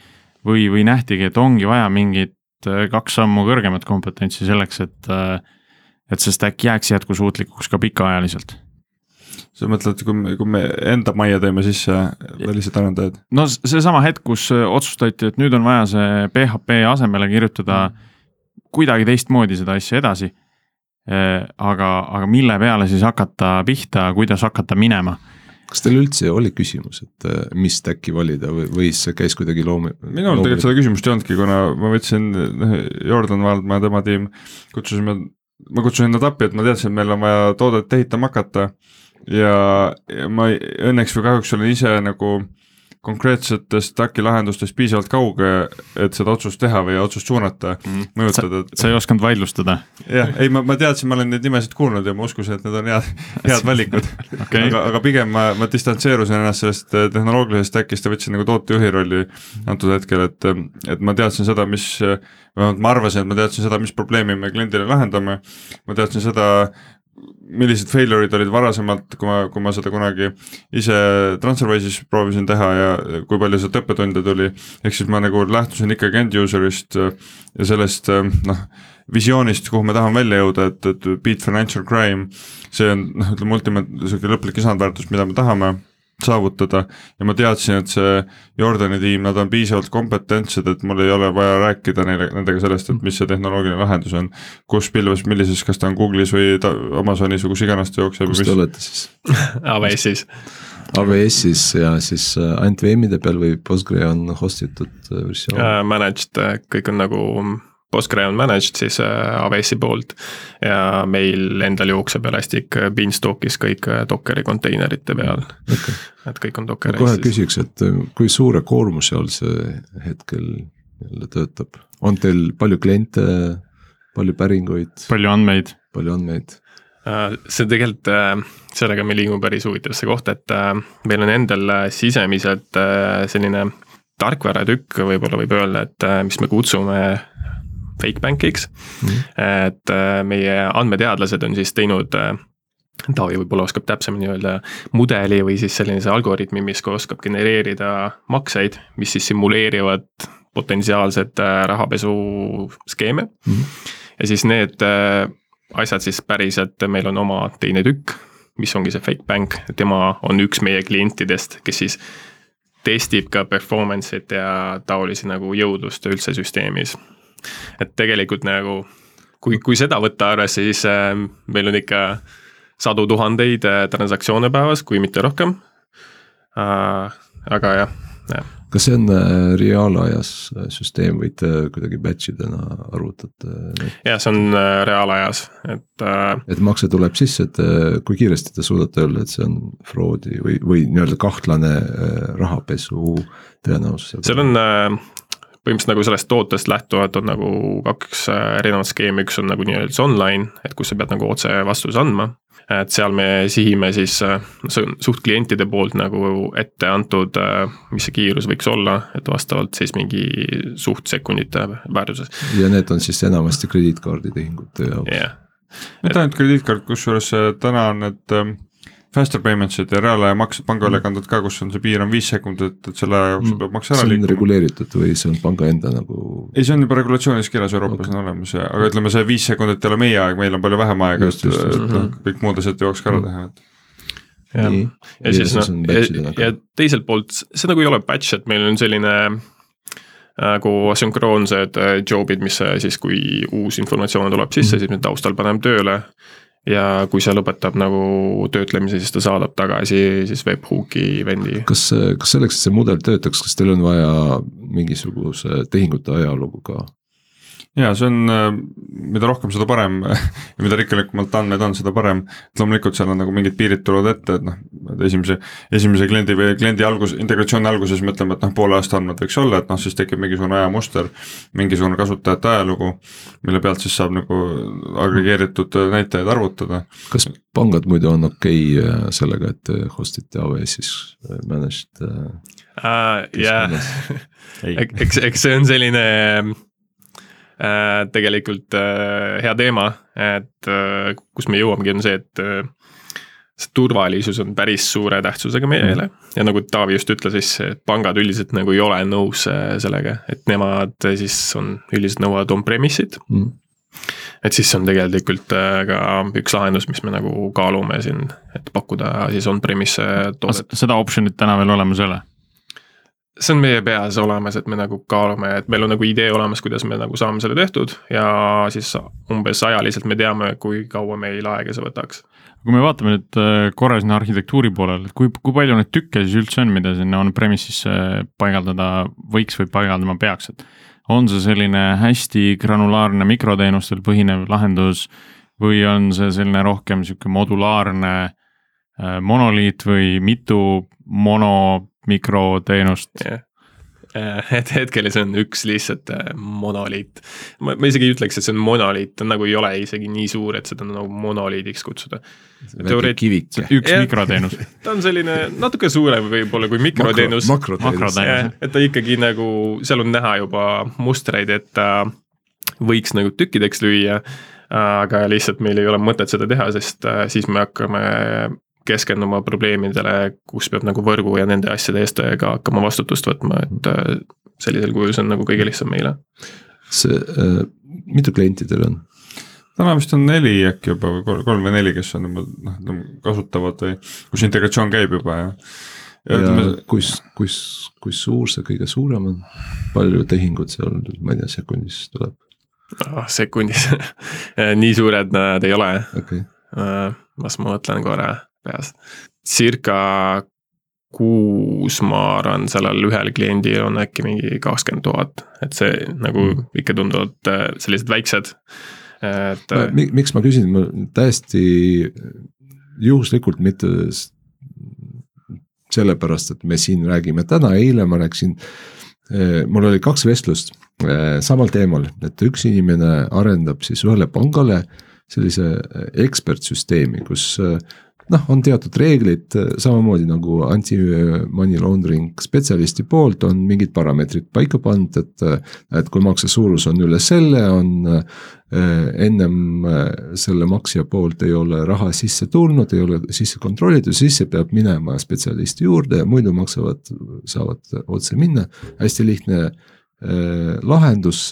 või, või nähtigi, et ongi vaja mingit äh, kaks sammu kõrgemat kompetentsi selleks, et, äh, et see stack jääks jätkusuutlikuks ka pikaajaliselt sa mõtled, kui me, kui me enda majja teeme sisse välised arendajad? no seesama hetk, kus äh, otsustati, et nüüd on vaja see PHP asemele kirjutada kuidagi teistmoodi seda asja edasi. aga, aga mille peale siis hakata pihta, kuidas hakata minema kas teil üldse oli küsimus, et äh, mis stack'i valida või, või see käis kuidagi loomi-? minul tegelikult seda küsimust ei olnudki, kuna ma võtsin noh, Jordan Valdmaa ja tema tiim, kutsusime, ma kutsusin nad appi, et ma teadsin, et meil on vaja toodet ehitama hakata. ja, ja ma õnneks või kahjuks olen ise nagu konkreetsetest äkki lahendustest piisavalt kauge, et seda otsust teha või otsust suunata mm., mõjutada. sa ei osanud vaidlustada? jah, ei ma, ma teadsin, ma olen neid nimesid kuulnud ja ma uskusin, et need on head, head valikud okay.. aga, aga pigem ma, ma distantseerusin ennast sellest eh, tehnoloogilisest äkist ja võtsin nagu tootejuhi rolli antud hetkel, et, et ma teadsin seda, mis, vähemalt ma arvasin, et ma teadsin seda, mis probleemi me kliendile lahendame, ma teadsin seda, millised failure'id olid varasemalt, kui ma, kui ma seda kunagi ise TransferWise'is proovisin teha ja kui palju sealt õppetunde tuli, ehk siis ma nagu lähtusin ikkagi end user'ist ja sellest noh, visioonist, kuhu me tahame välja jõuda, et, et beat financial crime, see on noh, ütleme ultimate, niisugune lõplik lisandväärtus, mida me tahame saavutada ja ma teadsin, et see Jordani tiim, nad on piisavalt kompetentsed, et mul ei ole vaja rääkida neile, nendega sellest, et mis see tehnoloogiline lahendus on. kus pilves, millises, kas ta on Google'is või ta Amazonis või kus iganes ta jookseb. kus te olete siis AWS-is. AWS-is ja siis äh, ainult VM-ide peal või Postgre on host itud äh, versioon uh,? Managed, kõik on nagu Postgre on managed siis äh, AWS-i poolt ja meil endal jookseb Elastic Beanstalkis kõik äh, Dockeri konteinerite peal okay.. et kõik on Dockeris. kohe küsiks, et äh, kui suure koormuse all see hetkel jälle töötab, on teil palju kliente? palju päringuid, palju andmeid, palju andmeid. See tegelikult, sellega me liigume päris huvitavasse kohta, et meil on endal sisemiselt selline tarkvaratükk, võib-olla võib öelda, et mis me kutsume fake bank'iks Mhm. et äh, meie andmeteadlased on siis teinud äh, Taavi võib-olla oskab täpsemini öelda mudeli või siis selline see algoritmi, mis ka oskab genereerida makseid, mis siis simuleerivad potentsiaalset äh, rahapesuskeeme mm. -hmm. ja siis need asjad siis päriselt, meil on oma teine tükk, mis ongi see fake bank, tema on üks meie klientidest, kes siis testib ka performance'it ja taolisi nagu jõudlust üldse süsteemis. Et tegelikult nagu kui, kui seda võtta arvesse, siis äh, meil on ikka sadu tuhandeid äh, transaktsioone päevas, kui mitte rohkem äh,. aga jah, jah, kas see on reaalajas süsteem või te kuidagi batch idena arvutate neid? ja see on reaalajas, et et makse tuleb sisse, et kui kiiresti te suudate öelda, et see on fraudi või, või nii-öelda kahtlane rahapesu tõenäosus? seal on põhimõtteliselt nagu sellest tootest lähtuvalt on nagu kaks äh, erinevat skeemi, üks on nagu nii-öelda see online, et kus sa pead nagu otse vastuse andma. et seal me sihime siis, see on suht klientide poolt nagu ette antud, mis see kiirus võiks olla, et vastavalt siis mingi suht sekundite väärtuses, ja need on siis enamasti krediitkaarditehingute jaoks yeah.. mitte ainult krediitkaart, kusjuures äh, täna on need ähm, faster payments id ja reaalaja maksed, pangaülekanded ka, kus on see piir on viis sekundit, et selle aja jooksul peab maks ära see on liikuma. reguleeritud või see on panga enda nagu ei, see on juba regulatsioonis kirjas, Euroopas Okei. on olemas ja, aga ütleme, see viis sekundit ei ole meie aeg, meil on palju vähem aega, et et noh, kõik muud asjad jõuaks ka ära teha, et. Jah. Ja siis noh, ja, ja teiselt poolt see nagu ei ole batch, et meil on selline nagu sünkroonsed äh, job'id, mis äh, siis, kui uus informatsioon tuleb sisse, siis me taustal paneme tööle. Ja kui see lõpetab nagu töötlemise, siis ta saadab tagasi siis webhooki event'i. kas, kas selleks, et see mudel töötaks, kas teil on vaja mingisuguse tehingute ajalugu ka? Ja see on, mida rohkem, seda parem ja mida rikkalikumalt andmeid on, seda parem. et loomulikult seal on nagu mingid piirid tulevad ette, et noh, esimese, esimese kliendi või kliendi algus, integratsiooni alguses me ütleme, et noh, poole aasta andmed võiks olla, et noh, siis tekib mingisugune ajamuster, mingisugune kasutajate ajalugu, mille pealt siis saab nagu agregeeritud näitajaid arvutada. kas pangad muidu on okei okay sellega, et te host ite AWS-is äh, managed äh, jah, ei, eks, eks see on selline äh, tegelikult äh, hea teema, et äh, kus me jõuamegi, on see, et äh, see turvalisus on päris suure tähtsusega meile ja nagu Taavi just ütles, siis pangad üldiselt nagu ei ole nõus äh, sellega, et nemad äh, siis on, üldiselt nõuavad on-premise'it. mm.? et siis on tegelikult äh, ka üks lahendus, mis me nagu kaalume siin, et pakkuda siis on-premise toodet. seda optsioonit täna veel olemas ei ole. See on meie peas olemas, et me nagu kaalume, et meil on nagu idee olemas, kuidas me nagu saame selle tehtud ja siis umbes ajaliselt me teame, kui kaua meil aega see võtaks. kui me vaatame nüüd äh, korra sinna arhitektuuri poolele, et kui, kui palju neid tükke siis üldse on, mida sinna on-premise'isse paigaldada võiks või paigaldama peaks, et on see selline hästi granulaarne mikroteenustel põhinev lahendus või on see selline rohkem sihuke modulaarne äh, monoliit või mitu mono mikroteenust jah, et hetkel see on üks lihtsalt äh, monoliit. ma, ma isegi ei ütleks, et see on monoliit, ta nagu ei ole isegi nii suur, et seda nagu monoliidiks kutsuda. Teoreet- üks Jah. mikroteenus, ta on selline natuke suurem võib-olla kui mikroteenus. makroteenus. Makroteenus. et ta ikkagi nagu, seal on näha juba mustreid, et ta võiks nagu tükkideks lüüa. aga lihtsalt meil ei ole mõtet seda teha, sest äh, siis me hakkame keskenduma probleemidele, kus peab nagu võrgu ja nende asjade eest ka hakkama vastutust võtma, et äh, sellisel kujul see on nagu kõige lihtsam meile. see äh,, mitu klienti teil on? täna vist on neli äkki juba või kolm- või neli, kes on juba noh, ütleme kasutavad või kus integratsioon käib juba ja. ja ja ütleme, kus, kus, kui suur see kõige suurem on? palju tehingut seal, ma ei tea, sekundis tuleb, Ah, sekundis nii suured nad ei ole, okei okay.. las ma mõtlen korra peas. circa kuus, ma arvan, sellel ühel kliendil on äkki mingi kakskümmend tuhat, et see nagu ikka tunduvad äh, sellised väiksed. et äh, Mi, miks ma küsin, ma täiesti juhuslikult mitte sellepärast, et me siin räägime täna, eile ma rääkisin, mul oli kaks vestlust äh, samal teemal, et üks inimene arendab siis ühele pangale sellise äh, ekspertsüsteemi, kus äh, noh, on teatud reeglid, samamoodi nagu anti-money laundering spetsialisti poolt on mingid parameetrid paika pandud, et. et kui makse suurus on üle selle, on ennem selle maksja poolt ei ole raha sisse tulnud, ei ole sisse kontrollitud, siis see peab minema spetsialisti juurde muidu maksavad, saavad otse minna, hästi lihtne lahendus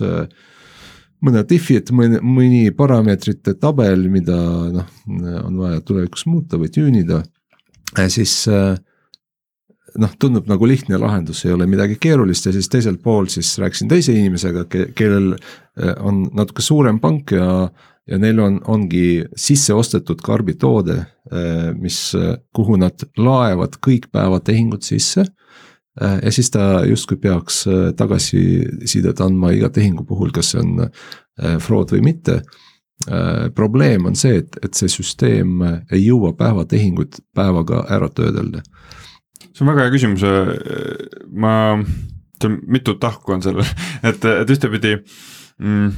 mõned if'id, mõni, mõni parameetrite tabel, mida noh, on vaja tulevikus muuta või tüünida. siis noh, tundub nagu lihtne lahendus, ei ole midagi keerulist ja siis teisel pool siis rääkisin teise inimesega, kellel on natuke suurem pank ja. ja neil on, ongi sisse ostetud karbitoode, mis, kuhu nad laevad kõik päevatehingud sisse Äh, ja siis ta justkui peaks äh, tagasisidet andma iga tehingu puhul, kas see on äh, fraud või mitte. probleem on see, et, et see süsteem ei jõua päevatehingut päevaga ära töödelda. see on väga hea küsimus, ma, see on mitu tahku on sellel, et, et ühtepidi mm,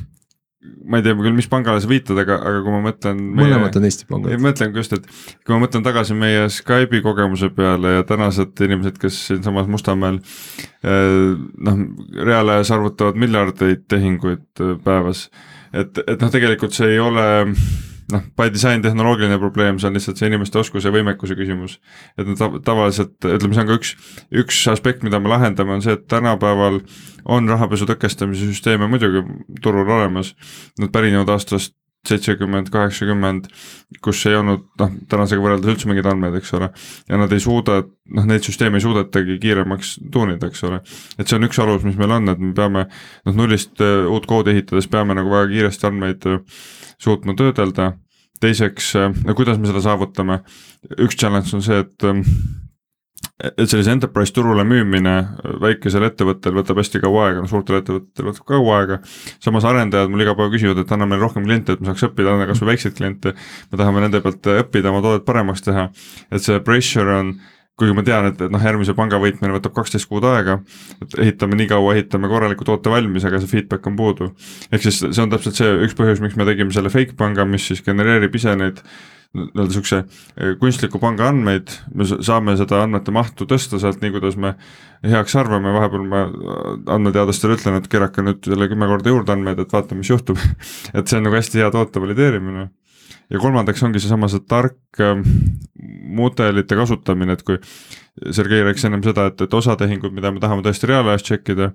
ma ei tea küll, mis pangale sa viitad, aga, aga kui ma mõtlen meie.... mõlemad on Eesti pangad. mõtlengi just, et kui ma mõtlen tagasi meie Skype'i kogemuse peale ja tänased inimesed, kes siinsamas Mustamäel eh, noh, reaalajas arvutavad miljardeid tehinguid eh, päevas. et, et noh, tegelikult see ei ole noh, by design tehnoloogiline probleem, see on lihtsalt see inimeste oskuse ja võimekuse küsimus. et tav tavaliselt, ütleme, see on ka üks, üks aspekt, mida me lahendame, on see, et tänapäeval on rahapesu tõkestamise süsteeme muidugi turul olemas, nad pärinevad aastast seitsekümmend, kaheksakümmend, kus ei olnud noh, tänasega võrreldes üldse mingeid andmeid, eks ole. ja nad ei suuda, noh neid süsteeme ei suudetagi kiiremaks tuunida, eks ole. et see on üks alus, mis meil on, et me peame noh nullist uh, uut koodi ehitades peame nagu väga kiiresti andmeid uh, suutma töödelda. teiseks, no kuidas me seda saavutame, üks challenge on see, et um, et sellise enterprise turule müümine väikesel ettevõttel võtab hästi kaua aega, no suurtel ettevõtetel võtab kaua aega. samas arendajad mul iga päev küsivad, et anna meile rohkem kliente, et me saaks õppida, anna kasvõi väikseid kliente. me tahame nende pealt õppida, oma toodet paremaks teha, et see pressure on kuigi ma tean, et, et noh, järgmise panga võitmine võtab kaksteist kuud aega, et ehitame nii kaua, ehitame korraliku toote valmis, aga see feedback on puudu. ehk siis see on täpselt see üks põhjus, miks me tegime selle fake panga, mis siis genereerib ise neid nii-öelda siukse eh, kunstliku panga andmeid, me saame seda andmete mahtu tõsta sealt nii, kuidas me heaks arvame, vahepeal ma andmeteadlastele ütlen, et keerake nüüd jälle kümme korda juurde andmeid, et vaatame, mis juhtub et see on nagu hästi hea toote valideerimine. Ja kolmandaks ongi seesama see tark eh, mudelite kasutamine, et kui Sergei rääkis ennem seda, et, et osatehinguid, mida me tahame tõesti reaalajas tšekkida,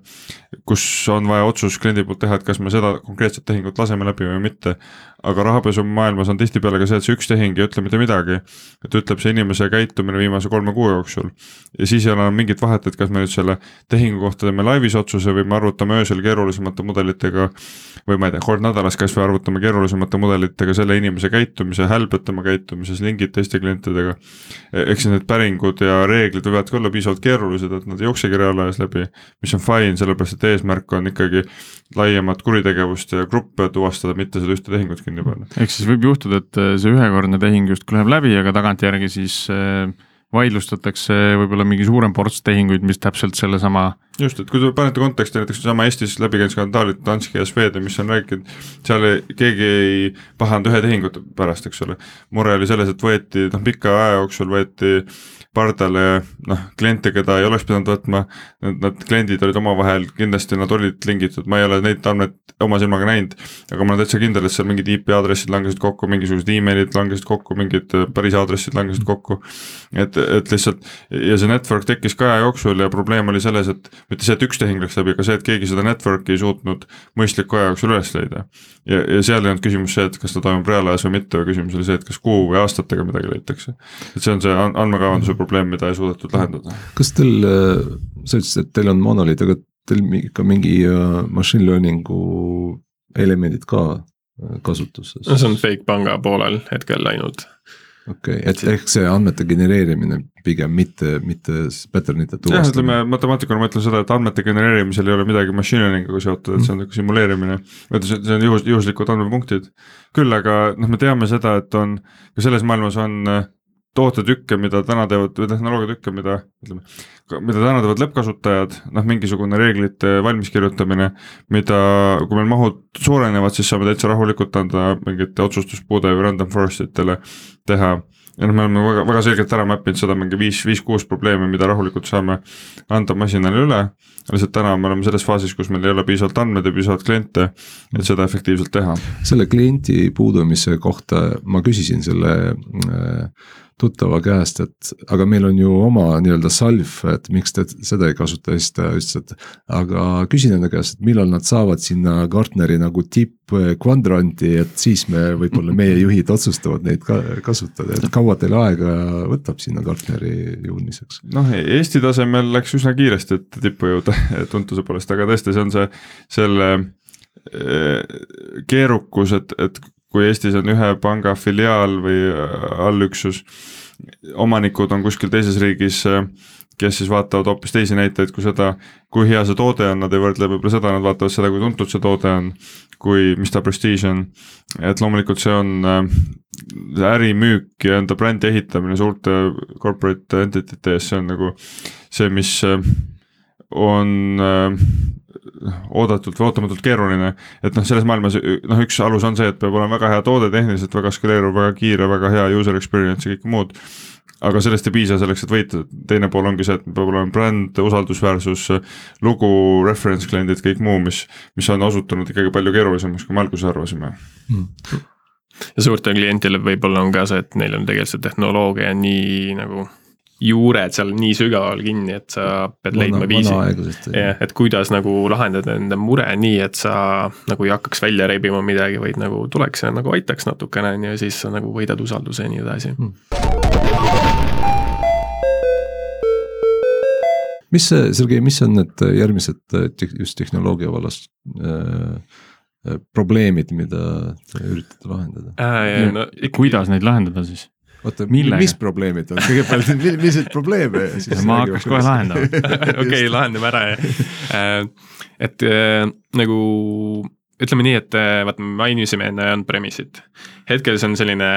kus on vaja otsus kliendi poolt teha, et kas me seda konkreetset tehingut laseme läbi või mitte. Aga rahapesumaailmas on tihtipeale ka see, et see üks tehing ei ütle mitte midagi. et ütleb see inimese käitumine viimase kolme kuu jooksul. ja siis ei ole mingit vahet, et kas me nüüd selle tehingu kohta teeme laivis otsuse või me arvutame öösel keerulisemate mudelitega. või ma ei tea, kord nädalas kasvõi arvutame keerulisemate mudelitega selle inimese käitumise, hälbed tema käitumises, lingid teiste klientidega. eks siis need päringud ja reeglid võivad ka olla piisavalt keerulised, et nad ei jooksegi reaalajas läbi, mis on fine, sellepärast et eesmärk on ikkagi laiemat kuritegevust ja gruppe tuvastada, mitte seda ühte tehingut kinni panna. ehk siis võib juhtuda, et see ühekordne tehing justkui läheb läbi, aga tagantjärgi siis äh, vaidlustatakse võib-olla mingi suurem ports tehinguid, mis täpselt sellesama just, et kui te panete konteksti näiteks seesama Eestis läbi käinud skandaalid Danske ja Sweden, mis on rääkinud, seal keegi ei pahanda ühe tehingu pärast, eks ole. mure oli selles, et võeti noh, pika aja jooksul võeti pardale noh, kliente, keda ei oleks pidanud võtma. Nad kliendid olid omavahel, kindlasti nad olid lingitud, ma ei ole neid andmeid oma silmaga näinud. aga ma olen täitsa kindel, et seal mingid IP aadressid langesid kokku, mingisugused emailid langesid kokku, mingid äh, päris aadressid langesid kokku. et, et lihtsalt ja see network tekkis ka aja jooksul ja probleem oli selles, et mitte see, et üks tehing läks läbi, aga see, et keegi seda network'i ei suutnud mõistliku aja jooksul üles leida. ja, ja seal ei olnud küsimus see, et kas ta toimub reaalajas või mitte, vaid küsimus oli see, et kas kuu või aastatega midagi leitakse. et see on see andmekaevanduse probleem, mida ei suudetud lahendada. kas teil, sa ütlesid, et teil on monoliit, aga teil ikka mingi äh, machine learning'u elemendid ka äh, kasutuses? no see on fake panga poolel hetkel läinud okei okay,, et ehk see andmete genereerimine pigem mitte, mitte pattern'ite tuvastamine. jah, ütleme matemaatikuna ma ütlen seda, et andmete genereerimisel ei ole midagi machine learning'uga seotud, et see on nagu simuleerimine. või see on juhus, juhuslikud andmepunktid. küll aga noh, me teame seda, et on, ka selles maailmas on tootetükke, mida täna teevad, või tehnoloogiatükke, mida ütleme, mida täna teevad lõppkasutajad, noh mingisugune reeglite valmis kirjutamine, mida, kui meil mahud suurenevad, siis saame täitsa rahulikult anda mingite otsustuspuude või random forest itele teha ja noh, me oleme väga, väga selgelt ära map inud seda mingi viis, viis-kuus probleemi, mida rahulikult saame anda masinale üle. lihtsalt täna me oleme selles faasis, kus meil ei ole piisavalt andmeid ja piisavalt kliente, et seda efektiivselt teha. selle kliendi puudumise kohta ma küsisin selle äh, tuttava käest, et aga meil on ju oma nii-öelda salv, et miks te seda ei kasuta, siis ta ütles, et. aga küsin enda käest, et millal nad saavad sinna Gartneri nagu tippkvadranti, et siis me võib-olla meie juhid otsustavad neid ka kasutada, et kaua teil aega võtab sinna Gartneri jõudmiseks? noh, Eesti tasemel läks üsna kiiresti, et tippu jõuda tuntuse poolest, aga tõesti, see on see, selle eh, keerukus, et, et kui Eestis on ühe panga filiaal või äh, allüksus, omanikud on kuskil teises riigis, äh, kes siis vaatavad hoopis teisi näitajaid kui seda, kui hea see toode on, nad ei võrdle võib-olla seda, nad vaatavad seda, kui tuntud see toode on, kui, mis ta prestiiž on. et loomulikult see on äh, ärimüük ja enda brändi ehitamine suurte corporate entity ees, see on nagu see, mis on oodatult või ootamatult keeruline. et noh, selles maailmas noh, üks alus on see, et peab olema väga hea toode, tehniliselt väga skaleeruv, väga kiire, väga hea user experience ja kõike muud. aga sellest ei piisa selleks, et võita, teine pool ongi see, et peab olema bränd, usaldusväärsus, lugu, reference kliendid, kõik muu, mis, mis on osutunud ikkagi palju keerulisemaks, kui me alguses arvasime mm ja suurtel klientidel võib-olla on ka see, et neil on tegelikult see tehnoloogia nii nagu juured seal nii sügaval kinni, et sa pead vana, leidma viisi. jah, et kuidas nagu lahendada enda mure nii, et sa nagu ei hakkaks välja rebima midagi, vaid nagu tuleks ja nagu aitaks natukene, on ju, ja siis sa nagu võidad usalduse ja nii edasi hmm.. mis, Sergei, mis on need järgmised just tehnoloogia vallas äh, probleemid, mida te üritate lahendada äh,? No, kuidas neid lahendada siis? Oota, mis probleemid on, kõigepealt milliseid probleeme siis ma hakkaks kohe lahendama. Okei, lahendame ära ja äh, et äh, nagu ütleme nii, et äh, vaata, me mainisime enne on-premise'it. hetkel see on selline,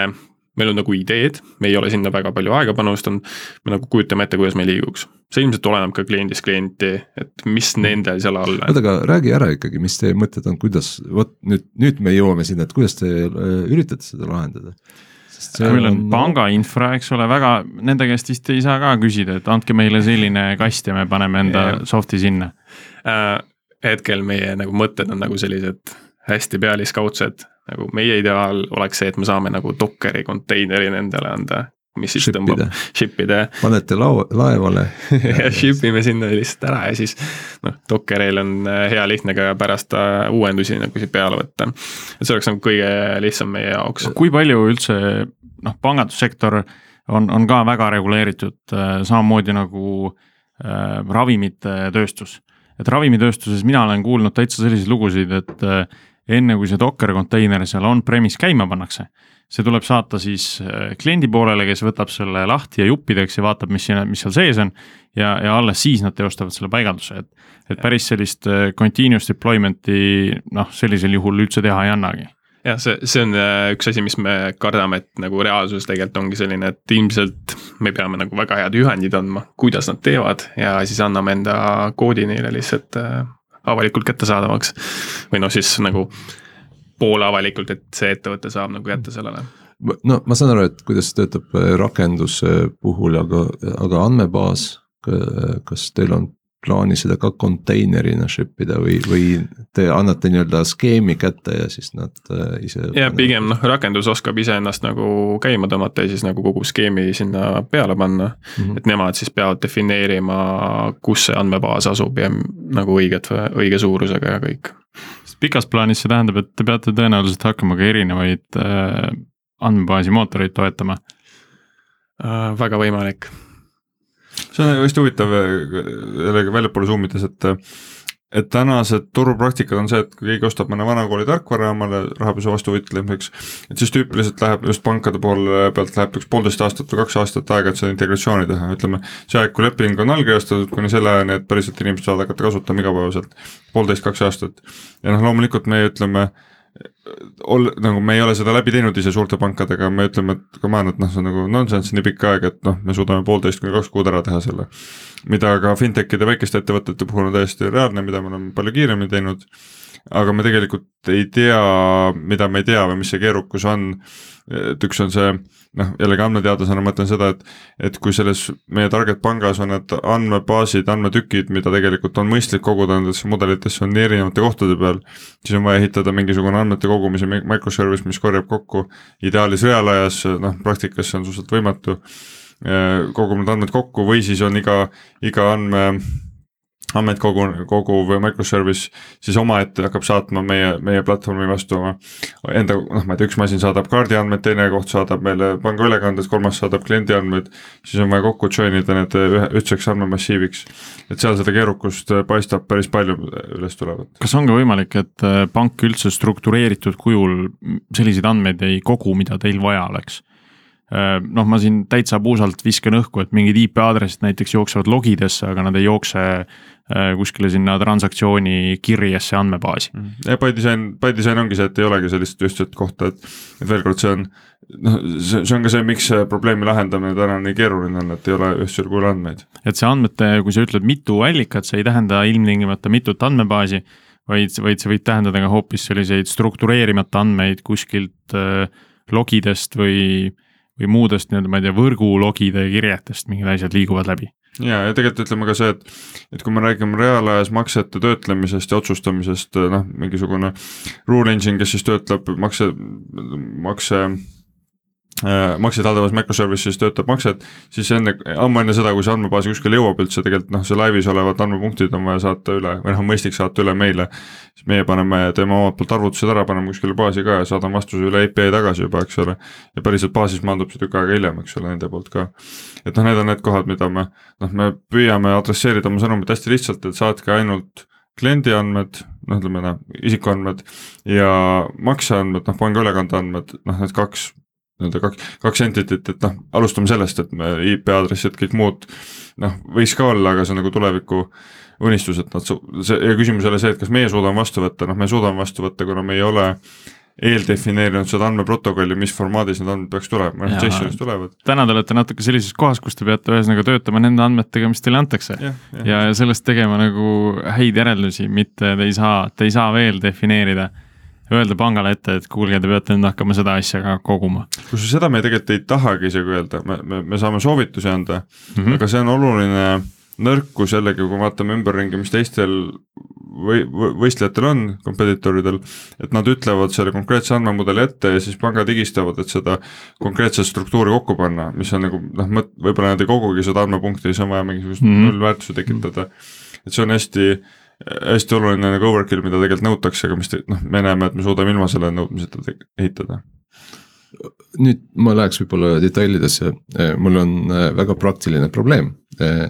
meil on nagu ideed, me ei ole sinna väga palju aega panustanud, me nagu kujutame ette, kuidas me liiguks. see ilmselt oleneb ka kliendist klienti, et mis nendel seal all on. oota, aga räägi ära ikkagi, mis teie mõtted on, kuidas, vot nüüd, nüüd me jõuame sinna, et kuidas te üritate seda lahendada meil on panga infra, eks ole, väga, nende käest vist ei saa ka küsida, et andke meile selline kast ja me paneme enda yeah. soft'i sinna äh,. hetkel meie nagu mõtted on nagu sellised hästi pealiskaudsed, nagu meie ideaal oleks see, et me saame nagu Dockeri konteineri nendele anda mis siis Shipide. tõmbab, ship ide. panete lao-, laevale ja ship ime sinna lihtsalt ära ja siis noh, Dockeril on äh, hea lihtne ka pärast uuendusi nagu siit peale võtta. et see oleks nagu kõige lihtsam meie jaoks. kui palju üldse noh, pangandussektor on, on ka väga reguleeritud, äh, samamoodi nagu äh, ravimitööstus. et ravimitööstuses mina olen kuulnud täitsa selliseid lugusid, et äh, enne kui see Docker konteiner seal on-premise käima pannakse. See tuleb saata siis äh, kliendi poolele, kes võtab selle lahti ja juppideks ja vaatab, mis siin, mis seal sees on. ja, ja alles siis nad teostavad selle paigalduse, et, et päris sellist äh, continuous deployment'i noh, sellisel juhul üldse teha ei annagi. Jah, see, see on äh, üks asi, mis me kardame, et nagu reaalsus tegelikult ongi selline, et ilmselt me peame nagu väga head juhendid andma, kuidas nad teevad. Ja siis anname enda koodi neile lihtsalt avalikult kättesaadavaks. või noh, siis nagu poolavalikult, et see ettevõte saab nagu jätta sellele no ma saan aru, et kuidas töötab äh, rakenduse puhul, aga, aga andmebaas, kas teil on plaanis seda ka konteinerina ship ida või, või te annate nii-öelda skeemi kätte ja siis nad äh, ise. ja pigem noh, rakendus oskab iseennast nagu käima tõmmata ja siis nagu kogu skeemi sinna peale panna mm. -hmm. et nemad siis peavad defineerima, kus see andmebaas asub ja nagu õiget, õige suurusega ja kõik pikas plaanis see tähendab, et te peate tõenäoliselt hakkama ka erinevaid äh, andmebaasi mootoreid toetama äh,. väga võimalik. See on hästi huvitav jällegi väljapoole zoom ides, et et tänased turupraktikad on see, et kui keegi ostab mõne vanakooli tarkvara omale rahapesu vastu võitlemiseks, et siis tüüpiliselt läheb just pankade poole pealt läheb üks poolteist aastat või kaks aastat aega, et seda integratsiooni teha, ütleme. see aeg, kui leping on allkirjastatud, kuni selle ajani, et päriselt inimesed saavad hakata kasutama igapäevaselt, poolteist, kaks aastat. ja noh, loomulikult me ütleme ol-, nagu me ei ole seda läbi teinud ise suurte pankadega, me ütleme, et come on, et noh, see on nagu nonsense nii pikk aeg, et noh, me suudame poolteist kuni kaks kuud ära teha selle. mida ka fintech'ide väikeste ettevõtete puhul on täiesti reaalne, mida me oleme palju kiiremini teinud aga me tegelikult ei tea, mida me ei tea või mis see keerukus on. et üks on see noh, jällegi andmeteadlasena ma ütlen seda, et, et kui selles meie target pangas on need andmebaasid, andmetükid, mida tegelikult on mõistlik koguda nendesse mudelitesse, on nii erinevate kohtade peal. siis on vaja ehitada mingisugune andmete kogumise microservice, mis korjab kokku ideaalis reaalajas, noh praktikas see on suhteliselt võimatu kogub need andmed kokku või siis on iga, iga andme andmeid koguv microservice siis omaette hakkab saatma meie, meie platvormi vastu oma enda, noh, ma ei tea, üks masin saadab kaardiandmeid, teine koht saadab meile pangaülekanded, kolmas saadab kliendi andmeid, siis on vaja kokku join ida need ühe, ühtseks andmemassiiviks. et seal seda keerukust paistab päris palju üles tulevat. kas on ka võimalik, et äh, pank üldse struktureeritud kujul selliseid andmeid ei kogu, mida teil vaja oleks? Äh, noh, ma siin täitsa puusalt viskan õhku, et mingid IP aadressid näiteks jooksevad logidesse, aga nad ei jookse Äh, kuskile sinna transaktsiooni kirjesse andmebaasi. Mhm. ja by design, by design ongi see, et ei olegi sellist ühtset kohta, et, et veel kord, see on noh, see, see on ka see, miks see probleemi lahendamine täna nii keeruline on, et ei ole ühtsel kujul andmeid. et see andmete, kui sa ütled mitu allikat, see ei tähenda ilmtingimata mitut andmebaasi, vaid, vaid see võib tähendada ka hoopis selliseid struktureerimata andmeid kuskilt äh, logidest või, või muudest nii-öelda, ma ei tea, võrgulogide kirjetest mingid asjad liiguvad läbi. Ja, ja tegelikult ütleme ka see, et, et kui me räägime reaalajas maksete töötlemisest ja otsustamisest, noh, mingisugune rule engine, kes siis töötleb makse, makse makseid haldavas microservice'is töötab maksed, siis enne, ammu enne seda, kui see andmebaasi kuskile jõuab üldse, tegelikult noh, see laivis olevad andmepunktid on vaja saata üle või noh, mõistlik saata üle meile. siis meie paneme, teeme omalt poolt arvutused ära, paneme kuskile baasi ka ja saadame vastuse üle API tagasi juba, eks ole. ja päriselt baasis maandub see tükk aega hiljem, eks ole, nende poolt ka. et noh, need on need kohad, mida me noh, me püüame adresseerida oma sõnumit hästi lihtsalt, et saatke ainult kliendi andmed, noh, ütleme noh, isikuandmed ja makseandmed, noh, pangaülekande andmed, noh, need kaks nii-öelda kaks, kaks entity't, et noh, alustame sellest, et me IP aadressid, kõik muud noh, võiks ka olla, aga see on nagu tuleviku unistus, et nad, see ja küsimus ei ole see, et kas meie suudame vastu võtta, noh, me suudame vastu võtta, kuna me ei ole eeldefineerinud seda andmeprotokolli, mis formaadis need andmed peaks tulema, noh JSON-is tulevad. täna te olete natuke sellises kohas, kus te peate ühesõnaga töötama nende andmetega, mis teile antakse. ja, ja, ja sellest tegema nagu häid järeldusi, mitte te ei saa, te ei saa veel defineerida öelda pangale ette, et kuulge, te peate nüüd hakkama seda asja ka koguma. kusjuures seda me tegelikult ei tahagi isegi öelda, me, me, me saame soovitusi anda mm, -hmm. aga see on oluline nõrkus jällegi, kui vaatame ümberringi, mis teistel või, võistlejatel on, kompetitoridel, et nad ütlevad selle konkreetse andmemudeli ette ja siis pangad higistavad, et seda konkreetset struktuuri kokku panna, mis on nagu noh, võib-olla nad ei kogugi seda andmepunkti, siis on vaja mingisugust mm -hmm. nullväärtuse tekitada. et see on hästi hästi oluline nagu overkill, mida tegelikult nõutakse, aga mis te, noh, me näeme, et me suudame ilma selle nõudmiseta ehitada. nüüd ma läheks võib-olla detailidesse, mul on äh, väga praktiline probleem. Äh,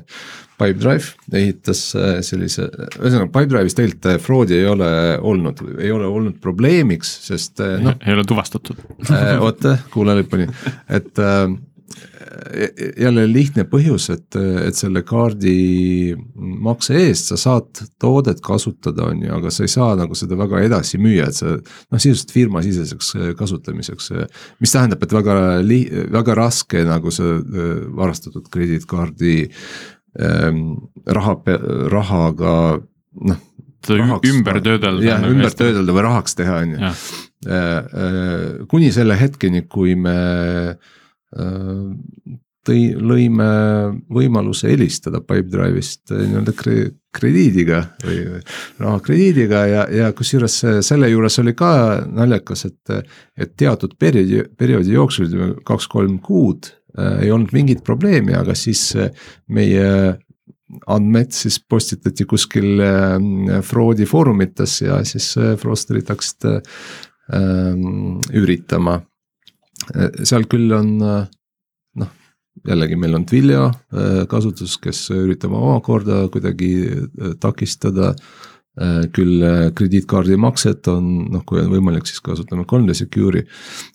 Pipedrive ehitas äh, sellise, ühesõnaga Pipedrive'is tegelikult fraudi ei ole olnud, ei ole olnud probleemiks, sest noh. ei ole tuvastatud oota, kuule lõpuni, et jälle lihtne põhjus, et, et selle kaardi makse eest sa saad toodet kasutada, on ju, aga sa ei saa nagu seda väga edasi müüa, et sa noh, sisuliselt firmasiseseks kasutamiseks. mis tähendab, et väga li-, väga raske nagu see varastatud krediitkaardi ähm, raha, rahaga noh. ümber töödelda. jah, nagu ümber töödelda või rahaks teha, on ju. Äh, äh, kuni selle hetkeni, kui me tõi, lõime võimaluse helistada Pipedrive'ist äh, nii-öelda kre, krediidiga või rahakrediidiga ja, ja kusjuures selle juures oli ka naljakas, et, et teatud perioodi, perioodi jooksul, kaks-kolm kuud äh, ei olnud mingit probleemi, aga siis äh, meie andmed siis postitati kuskil äh, Fraudi foorumites ja siis äh, fraudsterid hakkasid äh, üritama seal küll on noh, jällegi meil on Twilio äh, kasutus, kes üritab omakorda kuidagi äh, takistada. Äh, küll krediitkaardi makset on noh, kui on võimalik, siis kasutame 3D Secure'i.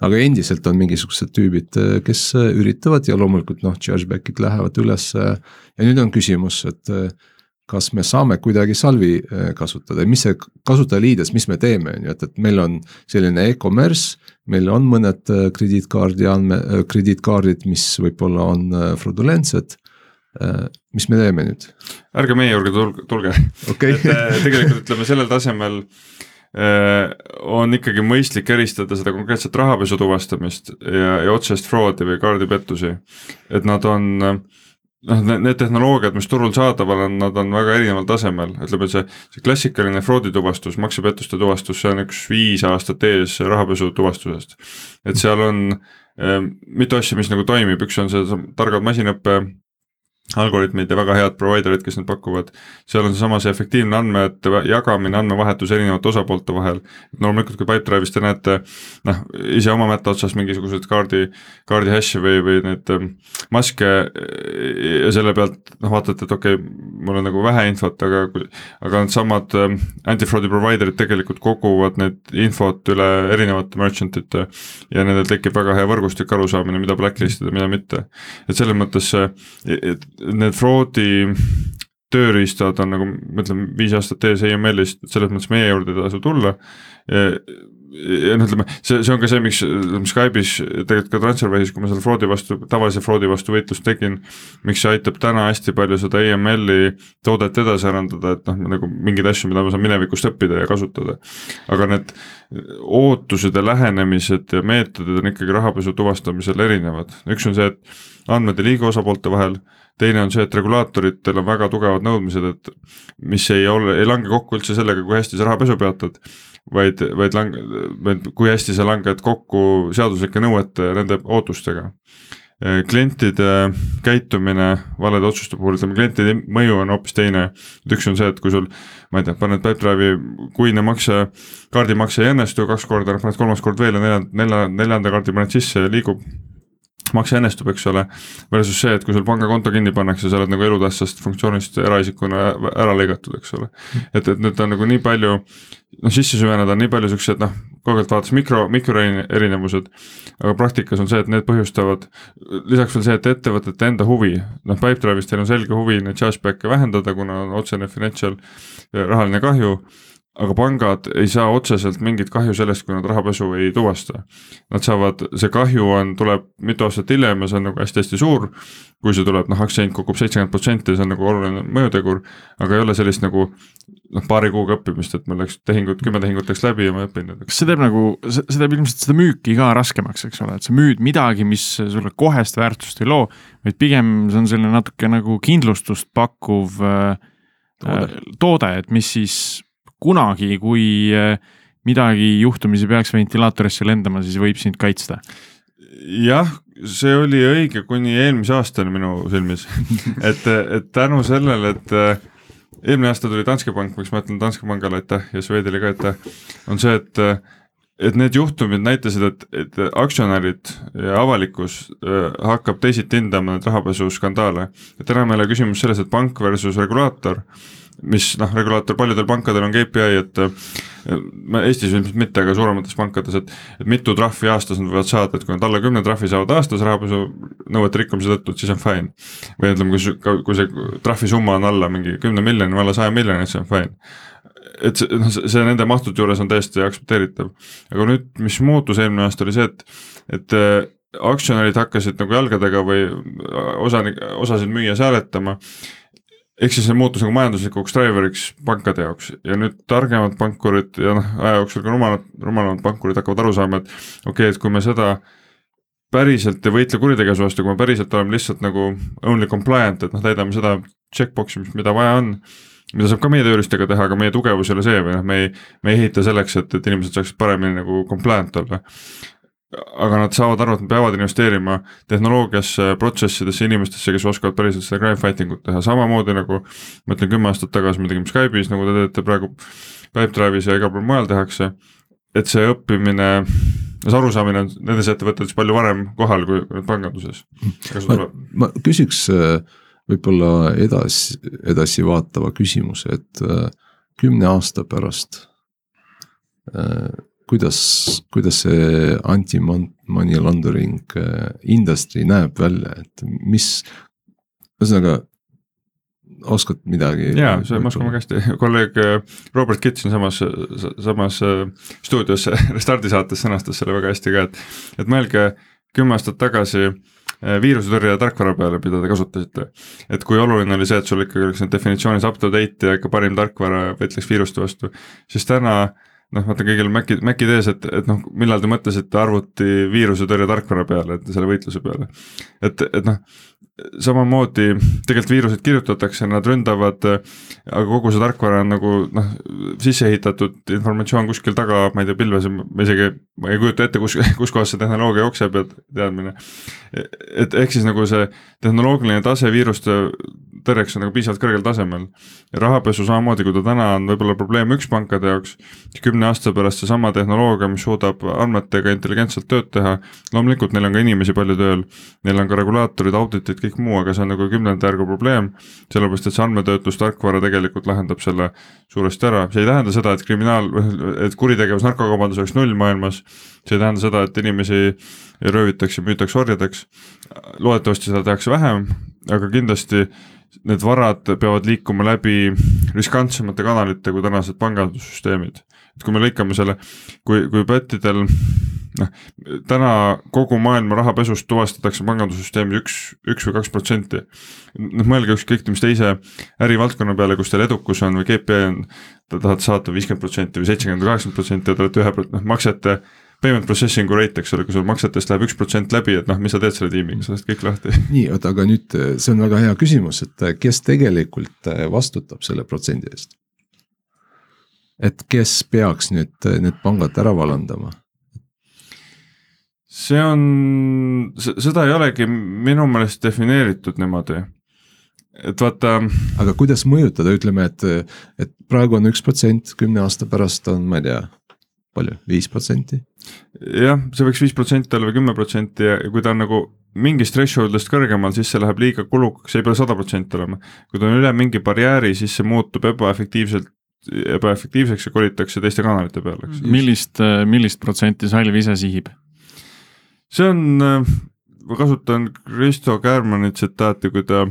aga endiselt on mingisugused tüübid, kes üritavad ja loomulikult noh, chargeback'id lähevad üles. ja nüüd on küsimus, et kas me saame kuidagi salvi äh, kasutada mis see kasutajaliides, mis me teeme, on ju, et, et meil on selline e-commerce. meil on mõned äh, krediitkaardi andme, krediitkaardid, mis võib-olla on fraudulentsed. mis me teeme nüüd? ärge meie juurde tulge, tulge okay. et tegelikult ütleme sellel tasemel on ikkagi mõistlik eristada seda konkreetset rahapesu tuvastamist ja, ja otsest fraudi või kaardipettusi. et nad on noh, need tehnoloogiad, mis turul saadaval on, nad on väga erineval tasemel, ütleme see, see klassikaline fraudi tuvastus, maksepettuste tuvastus, see on üks viis aastat ees rahapesu tuvastusest. et seal on äh, mitu asja, mis nagu toimib, üks on see targad masinõppe algoritmid ja väga head provider'id, kes neid pakuvad. seal on seesama see efektiivne andmete jagamine, andmevahetus erinevate osapoolte vahel. loomulikult, kui Pipedrive'is te näete noh, ise oma mätta otsas mingisuguseid kaardi, kaardi hash'e või, või neid ähm, maske ja selle pealt noh, vaatate, et okei okay,, mul on nagu vähe infot, aga, aga needsamad ähm, anti-fraud'i provider'id tegelikult koguvad need infot üle erinevate merchant ite ja nendel tekib väga hea võrgustik, arusaamine, mida blacklist ida, mida mitte. et selles mõttes et need fraudi tööriistad on nagu, ma ütlen, viis aastat ees EML-ist, selles mõttes meie juurde ei tasu tulla. ja noh, ütleme see, see on ka see, miks Skype'is tegelikult ka Transferwise'is, kui ma selle fraudi vastu, tavalise fraudi vastu võitlust tegin. miks see aitab täna hästi palju seda EML-i toodet edasi arendada, et noh, nagu mingeid asju, mida ma saan minevikust õppida ja kasutada. aga need ootused ja lähenemised ja meetodid on ikkagi rahapesu tuvastamisel erinevad, üks on see, et andmed ei liigu osapoolte vahel teine on see, et regulaatoritel on väga tugevad nõudmised, et mis ei ole, ei lange kokku üldse sellega, kui hästi sa rahapesu peatad, vaid, vaid lang-, vaid kui hästi sa langed kokku seaduslike nõuete ja nende ootustega. klientide käitumine valede otsuste puhul, ütleme klientide mõju on hoopis teine, et üks on see, et kui sul ma ei tea, paned Pipedrive'i kuine makse, kaardimakse ei õnnestu kaks korda, paned kolmas kord veel ja neljanda, nelja, neljanda kaardi paned sisse ja liigub makse õnnestub, eks ole, versus see, et kui sul pangakonto kinni pannakse, sa oled nagu elutähtsast funktsioonist eraisikuna ära lõigatud, eks ole. et, et nüüd on nagu nii palju, noh sisse süveneda on nii palju siuksed noh, kaugelt vaadates mikro, mikroerinevused, aga praktikas on see, et need põhjustavad, lisaks veel see, et ettevõtete enda huvi, noh Pipedrive'is teil on selge huvi neid chargeback'e vähendada, kuna on otsene financial rahaline kahju aga pangad ei saa otseselt mingit kahju sellest, kui nad rahapesu ei tuvasta. Nad saavad, see kahju on, tuleb mitu aastat hiljem ja see on nagu hästi-hästi suur. kui see tuleb, noh aktsiahind kukub seitsekümmend protsenti, see on nagu oluline mõjutegur, aga ei ole sellist nagu noh, paari kuuga õppimist, et mul läks tehingud, kümme tehingut läks läbi ja ma õpin nüüd. kas see teeb nagu, see teeb ilmselt seda müüki ka raskemaks, eks ole, et sa müüd midagi, mis sulle kohest väärtust ei loo, vaid pigem see on selline natuke nagu kindlustust pakkuv äh, toode, toode, et mis siis kunagi, kui eh, midagi juhtumisi peaks ventilaatorisse lendama, siis võib sind kaitsta. jah, see oli õige kuni eelmise aastani minu silmis et, et tänu sellele, et eh, eelmine aasta tuli Danske Bank, miks ma ütlen Danske Pangale aitäh ja Swedile ka aitäh, on see, et et need juhtumid näitasid, et, et aktsionärid ja avalikkus äh, hakkab teisiti hindama neid rahapesuskandaale. et enam ei ole küsimus selles, et pank versus regulaator mis noh, regulaator paljudel pankadel on KPI, et äh, Eestis ilmselt mitte, aga suuremates pankades, et et mitu trahvi aastas nad võivad saada, et kui nad alla kümne trahvi saavad aastas rahapesu nõuete rikkumise tõttu, et siis on fine. või ütleme, kui, kui see trahvisumma on alla mingi kümne miljoni või alla saja miljoni, siis on fine et see, noh, see nende mahtude juures on täiesti aktsepteeritav. aga nüüd, mis muutus eelmine aasta, oli see, et, et äh, aktsionärid hakkasid nagu jalgadega või osanik, osasid müüas hääletama ehk siis see muutus nagu majanduslikuks driver'iks pankade jaoks ja nüüd targemad pankurid ja noh, aja jooksul ka rumalad, rumalamad pankurid hakkavad aru saama, et okei okay,, et kui me seda päriselt ei võitle kuritegevuse vastu, kui me päriselt oleme lihtsalt nagu only compliant, et noh, täidame seda checkbox'i, mis, mida vaja on. mida saab ka meie tööriistega teha, aga meie tugevus ei ole see või noh, me ei, me ei ehita selleks, et, et inimesed saaksid paremini nagu compliant olla aga nad saavad aru, et nad peavad investeerima tehnoloogiasse, protsessidesse, inimestesse, kes oskavad päriselt seda crime fighting ut teha, samamoodi nagu ma ütlen, kümme aastat tagasi me tegime Skype'is, nagu te teete praegu Pipedrive'is ja igal pool mujal tehakse, et see õppimine, see arusaamine on nendes ettevõtetes palju varem kohal kui panganduses. ma, ma küsiks äh, võib-olla edasi, edasivaatava küsimuse, et äh, kümne aasta pärast äh, kuidas, kuidas see anti-money laundering äh, industry näeb välja, et mis, ühesõnaga oskad midagi? jaa, see ma oskan väga hästi, kolleeg äh, Robert Kitt siinsamas, samas äh, stuudios Restardi saates sõnastas selle väga hästi ka, et, et mõelge kümme aastat tagasi äh, viirusetõrje tarkvara peale, mida te kasutasite. et kui oluline oli see, et sul ikkagi oleks need definitsioonis up to date ja ikka parim tarkvara võitleks viiruste vastu, siis täna noh, vaata kõigil Maci, Maci tees, et, et noh, millal te mõtlesite arvuti viirusetõrje tarkvara peale, et selle võitluse peale. et, et noh, samamoodi tegelikult viirused kirjutatakse, nad ründavad, aga kogu see tarkvara on nagu noh, sisse ehitatud informatsioon kuskil taga, ma ei tea, pilves, ma isegi, ma ei kujuta ette, kus, kus kohas see tehnoloogia jookseb ja teadmine. et ehk siis nagu see tehnoloogiline tase viiruste tõrjeks on nagu piisavalt kõrgel tasemel. rahapesu samamoodi, kui ta täna on võib-olla probleem üks pankade jaoks, kümne aasta pärast seesama tehnoloogia, mis suudab andmetega intelligentselt tööd teha, loomulikult neil on ka inimesi palju tööl, neil on ka regulaatorid, auditid, kõik muu, aga see on nagu kümnenda järgu probleem, sellepärast et see andmetöötlustarkvara tegelikult lahendab selle suuresti ära, see ei tähenda seda, et kriminaal, et kuritegevus, narkokaubandus oleks null maailmas, see ei tähenda seda, et inimesi röövitakse, müütakse orjadeks, loodetavasti seda tehakse vähem, aga kindlasti need varad peavad liikuma läbi riskantsemate kanalite kui tänased pangandussüsteemid. Et kui me lõikame selle, kui, kui pättidel noh, täna kogu maailma rahapesust tuvastatakse pangandussüsteemis üks, üks või kaks protsenti. noh, mõelge ükskõik mis teise ärivaldkonna peale, kus teil edukus on või KPI on, te tahate saata viiskümmend protsenti või seitsekümmend või kaheksakümmend protsenti ja te olete ühe, noh maksete payment processing'u rate, eks ole, kui sul maksetest läheb üks protsent läbi, et noh, mis sa teed selle tiimiga, sa lased kõik lahti. nii, oota, aga nüüd see on väga hea küsimus, et kes tegelikult vastutab selle protsendi eest? Et kes peaks nüüd need pangad ära vallandama? see on, seda ei olegi minu meelest defineeritud niimoodi. et vaata. aga kuidas mõjutada, ütleme, et, et praegu on üks protsent, kümne aasta pärast on, ma ei tea, palju, viis protsenti? jah, see võiks viis protsenti olla või kümme protsenti ja kui ta on nagu mingist threshold'ist kõrgemal, siis see läheb liiga kulukaks, ei pea sada protsenti olema. kui ta on üle mingi barjääri, siis see muutub ebaefektiivselt ebaefektiivseks ja kolitakse teiste kanalite peale, eks. millist, millist protsenti Salv ise sihib? see on, ma kasutan Kristo Käärmanni tsitaati, kui ta,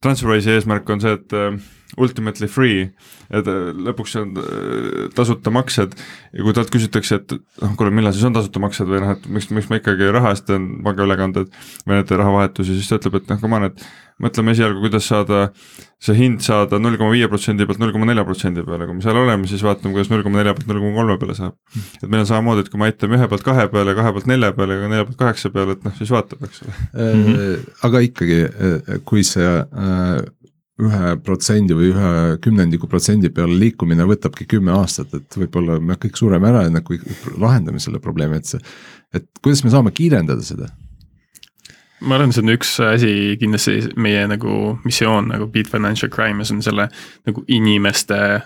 Transferwise'i eesmärk on see, et uh, ultimately free, et uh, lõpuks on uh, tasuta maksed ja kui talt küsitakse, et noh, kuule, millal siis on tasuta maksed või noh, et miks, miks ma ikkagi raha eest teen pangaülekanded või need rahavahetusi, siis ta ütleb, et noh, come on, et mõtleme esialgu, kuidas saada see hind saada null koma viie protsendi pealt null koma nelja protsendi peale, kui me seal oleme, siis vaatame, kuidas null koma nelja pealt null koma kolme peale saab. et meil on samamoodi, et kui me aitame ühe pealt kahe peale, kahe pealt nelja peale ja nelja pealt kaheksa peale, et noh, siis vaatab, eks ole mm. -hmm. aga ikkagi, kui see ühe protsendi või ühe kümnendiku protsendi peale liikumine võtabki kümme aastat, et võib-olla me kõik sureme ära, enne kui lahendame selle probleemi, et see, et kuidas me saame kiirendada seda? ma arvan, see on üks asi kindlasti meie nagu missioon nagu Beat Financial Crimes on selle nagu inimeste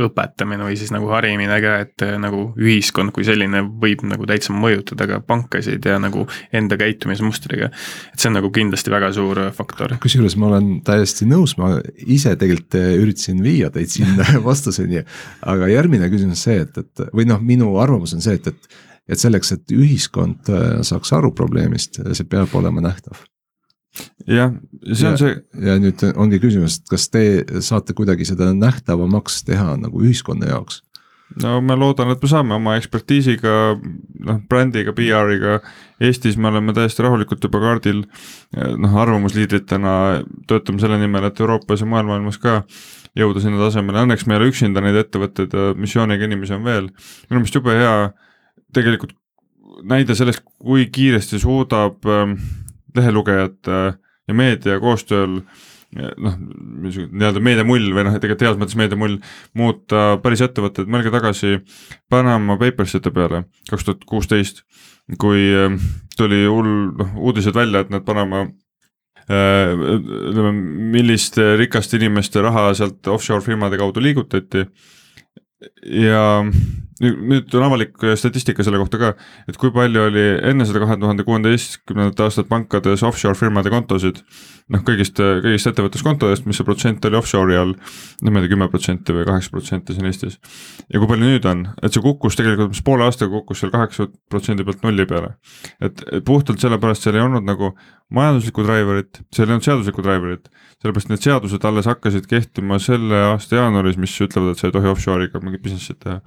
õpetamine või siis nagu harimine ka, et äh, nagu ühiskond kui selline võib nagu täitsa mõjutada ka pankasid ja nagu enda käitumismustriga. et see on nagu kindlasti väga suur faktor. kusjuures ma olen täiesti nõus, ma ise tegelikult äh, üritasin viia teid sinna vastuseni. aga järgmine küsimus see, et, et või noh, minu arvamus on see, et, et et selleks, et ühiskond äh, saaks aru probleemist, see peab olema nähtav jah, see on ja, see. ja nüüd ongi küsimus, et kas te saate kuidagi seda nähtavamaks teha nagu ühiskonna jaoks? no ma loodan, et me saame oma ekspertiisiga, noh brändiga, PR-iga, Eestis me oleme täiesti rahulikult juba kaardil noh, arvamusliidritena töötame selle nimel, et Euroopas ja mujal maailmas ka jõuda sinna tasemele, õnneks me ei ole üksinda neid ettevõtteid ja missiooniga inimesi on veel. minu meelest jube hea tegelikult näide sellest, kui kiiresti suudab äh, lehelugejate ja meedia koostööl noh, nii-öelda meediamull või noh, tegelikult heas mõttes meediamull muuta päris ettevõtted, mõelge tagasi Panama Papersite peale kaks tuhat kuusteist, kui äh, tuli hull noh, uudised välja, et need Panama äh, ütleme, milliste rikaste inimeste raha sealt offshore firmade kaudu liigutati ja nüüd, on avalik statistika selle kohta ka, et kui palju oli enne seda kahe tuhande kuueteistkümnendat aastat pankades offshore firmade kontosid. noh, kõigist, kõigist ettevõtluskontodest, mis see protsent oli offshore'i all, no ma ei tea, kümme protsenti või kaheksa protsenti siin Eestis. ja kui palju nüüd on, et see kukkus tegelikult, mis poole aastaga kukkus seal kaheksa protsendi pealt nulli peale. et puhtalt sellepärast seal ei olnud nagu majanduslikku driver'it, seal ei olnud seaduslikku driver'it, sellepärast need seadused alles hakkasid kehtima selle aasta jaanuaris, mis ütlevad, et sa ei tohi offshore'iga mingit business'it teha.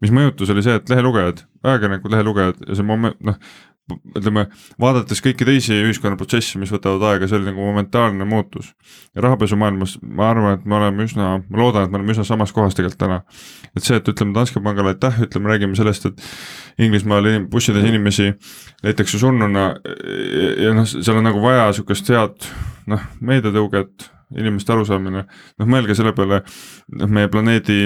mis mõjutus oli see, et lehelugejad, ajakirjanikud, lehelugejad ja see moment, noh, ütleme, vaadates kõiki teisi ühiskonnaprotsesse, mis võtavad aega, see oli nagu momentaalne muutus. ja rahapesumaailmas ma arvan, et me oleme üsna, ma loodan, et me oleme üsna samas kohas tegelikult täna. et see, et ütleme Danske pangale aitäh, ütleme, räägime sellest, et Inglismaal inim-, bussides inimesi leitakse surnuna ja, ja noh, seal on nagu vaja sihukest head noh, meediatõuget, inimeste arusaamine, noh mõelge selle peale, noh meie planeedi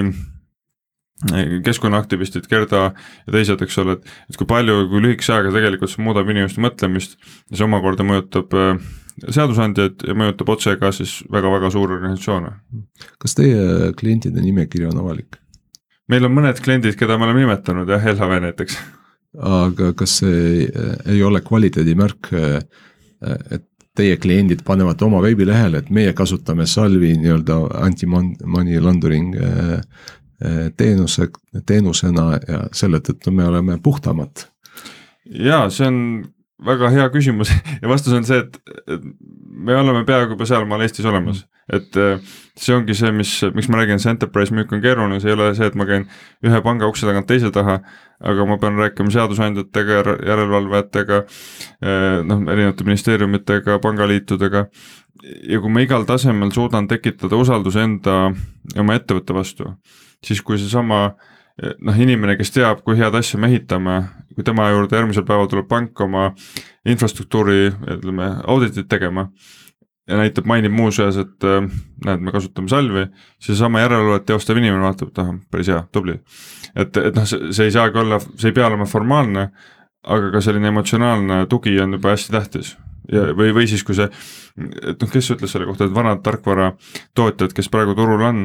keskkonnaaktivistid, Gerda ja teised, eks ole, et, et kui palju, kui lühikese ajaga tegelikult see muudab inimeste mõtlemist ja see omakorda mõjutab äh, seadusandjaid ja mõjutab otse ka siis väga-väga suuri organisatsioone. kas teie klientide nimekiri on avalik? meil on mõned kliendid, keda me oleme nimetanud jah, LHV näiteks. aga kas see ei ole kvaliteedimärk, et teie kliendid panevad oma veebilehele, et meie kasutame Salvi nii-öelda anti-money laundering teenuse, teenusena ja selle tõttu me oleme puhtamad? jaa, see on väga hea küsimus. Ja vastus on see, et, me oleme peaaegu juba sealmaal Eestis olemas. et äh, see ongi see, mis, miks ma räägin, see enterprise müük on keeruline, see ei ole see, et ma käin ühe panga ukse tagant teise taha, aga ma pean rääkima seadusandjatega, järelevalvajatega, äh, noh, erinevate ministeeriumitega, pangaliitudega. Ja kui ma igal tasemel suudan tekitada usalduse enda oma ettevõtte vastu, siis kui seesama noh, inimene, kes teab, kui head asja me ehitame, kui tema juurde järgmisel päeval tuleb pank oma infrastruktuuri, ütleme, auditit tegema ja näitab, mainib muuseas, et äh, näed, me kasutame salvi, seesama järelevalvet teostav inimene vaatab, et ahah, päris hea, tubli. et, et noh, see, ei saagi olla, see ei pea olema formaalne, aga ka selline emotsionaalne tugi on juba hästi tähtis ja, või, või siis, kui see, et noh, kes ütles selle kohta, et vanad tarkvaratootjad, kes praegu turul on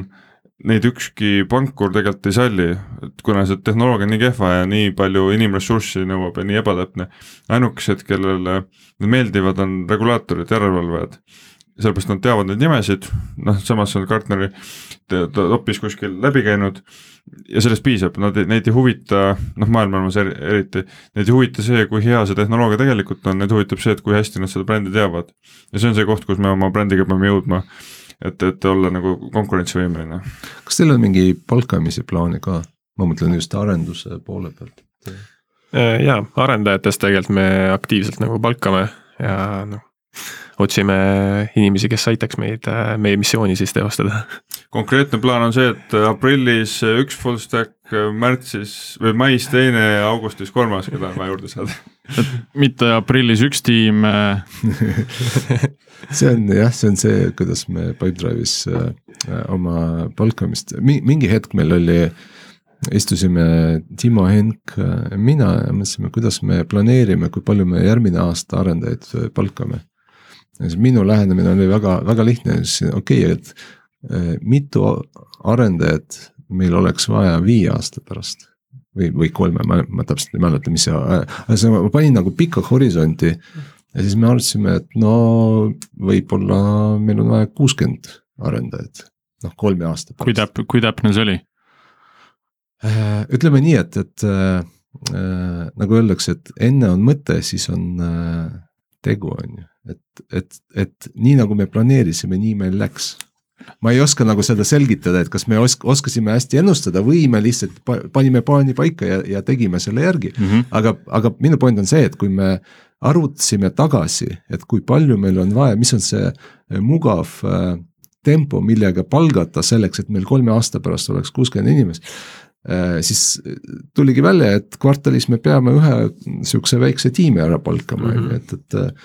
neid ükski pankur tegelikult ei salli, et kuna see tehnoloogia on nii kehva ja nii palju inimressurssi nõuab ja nii ebatäpne, ainukesed, kellele need meeldivad, on regulaatorid, järelevalvajad. sellepärast nad teavad neid nimesid, noh, samas on Gartneri topis kuskil läbi käinud ja sellest piisab, nad, neid ei huvita, noh, maailmas eriti, neid ei huvita see, kui hea see tehnoloogia tegelikult on, neid huvitab see, et kui hästi nad seda brändi teavad. ja see on see koht, kus me oma brändiga peame jõudma et, et olla nagu konkurentsivõimeline. kas teil on mingi palkamise plaani ka, ma mõtlen just arenduse poole pealt? Äh, jaa, arendajatest tegelikult me aktiivselt nagu palkame ja noh, otsime inimesi, kes aitaks meid, äh, meie missiooni siis teostada. konkreetne plaan on see, et aprillis üks full stack, märtsis või mais teine, augustis kolmas, keda on vaja juurde saada. et mitte aprillis üks tiim äh, see on jah, see on see, kuidas me Pipedrive'is äh, oma palkamist, mingi hetk meil oli istusime Timo Henk, mina ja mõtlesime, kuidas me planeerime, kui palju me järgmine aasta arendajaid palkame minu lähenemine oli väga, väga lihtne, okei okay,, et mitu arendajat meil oleks vaja viie aasta pärast. või, või kolme, ma, ma täpselt ei mäleta, mis see, ühesõnaga ma panin nagu pika horisonti. ja siis me arvasime, et no võib-olla meil on vaja kuuskümmend arendajat, noh kolme aasta pärast. kui täp-, kui täpne see oli? Eh, ütleme nii, et, et äh, nagu öeldakse, et enne on mõte, siis on äh, tegu, on ju et, et, et nii nagu me planeerisime, nii meil läks. Ma ei oska nagu seda selgitada, et kas me osk-, oskasime hästi ennustada või me lihtsalt panime plaani paika ja, ja tegime selle järgi mm. -hmm. aga, aga minu point on see, et kui me arutasime tagasi, et kui palju meil on vaja, mis on see mugav äh, tempo, millega palgata selleks, et meil kolme aasta pärast oleks kuuskümmend inimest äh,. siis tuligi välja, et kvartalis me peame ühe sihukese väikse tiimi ära palkama, on ju, et, et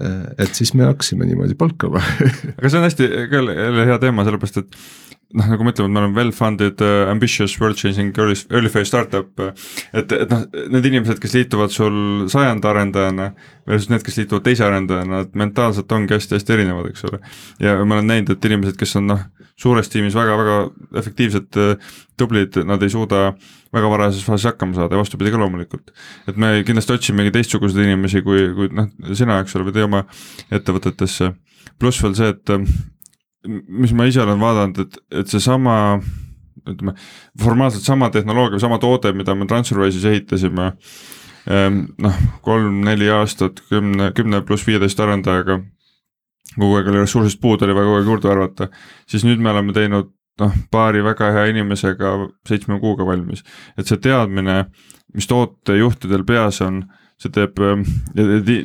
et siis me hakkasime niimoodi palkama. Aga see on hästi jälle hea teema, sellepärast et noh, nagu me ütleme, et me oleme well-funded uh, ambitious world-changing early, early phase startup. et, et noh, need inimesed, kes liituvad sul sajanda arendajana versus need, kes liituvad teise arendajana, et mentaalselt ongi hästi-hästi erinevad, eks ole. ja ma olen näinud, et inimesed, kes on noh, suures tiimis väga-väga efektiivsed, tublid, nad ei suuda väga varajases faasis hakkama saada ja vastupidi ka loomulikult. et me kindlasti otsimegi teistsuguseid inimesi, kui, kui noh, sina, eks ole, või teie oma ettevõtetesse. pluss veel see, et mis ma ise olen vaadanud, et, et seesama ütleme, formaalselt sama tehnoloogia või sama toode, mida me Transferwise'is ehitasime ehm, noh, kolm-neli aastat kümne, kümne pluss viieteist arendajaga, kogu aeg oli ressursist puudu, oli vaja kogu aeg juurde arvata, siis nüüd me oleme teinud noh, paari väga hea inimesega seitsme kuuga valmis. et see teadmine, mis tootejuhtidel peas on, see teeb ehm,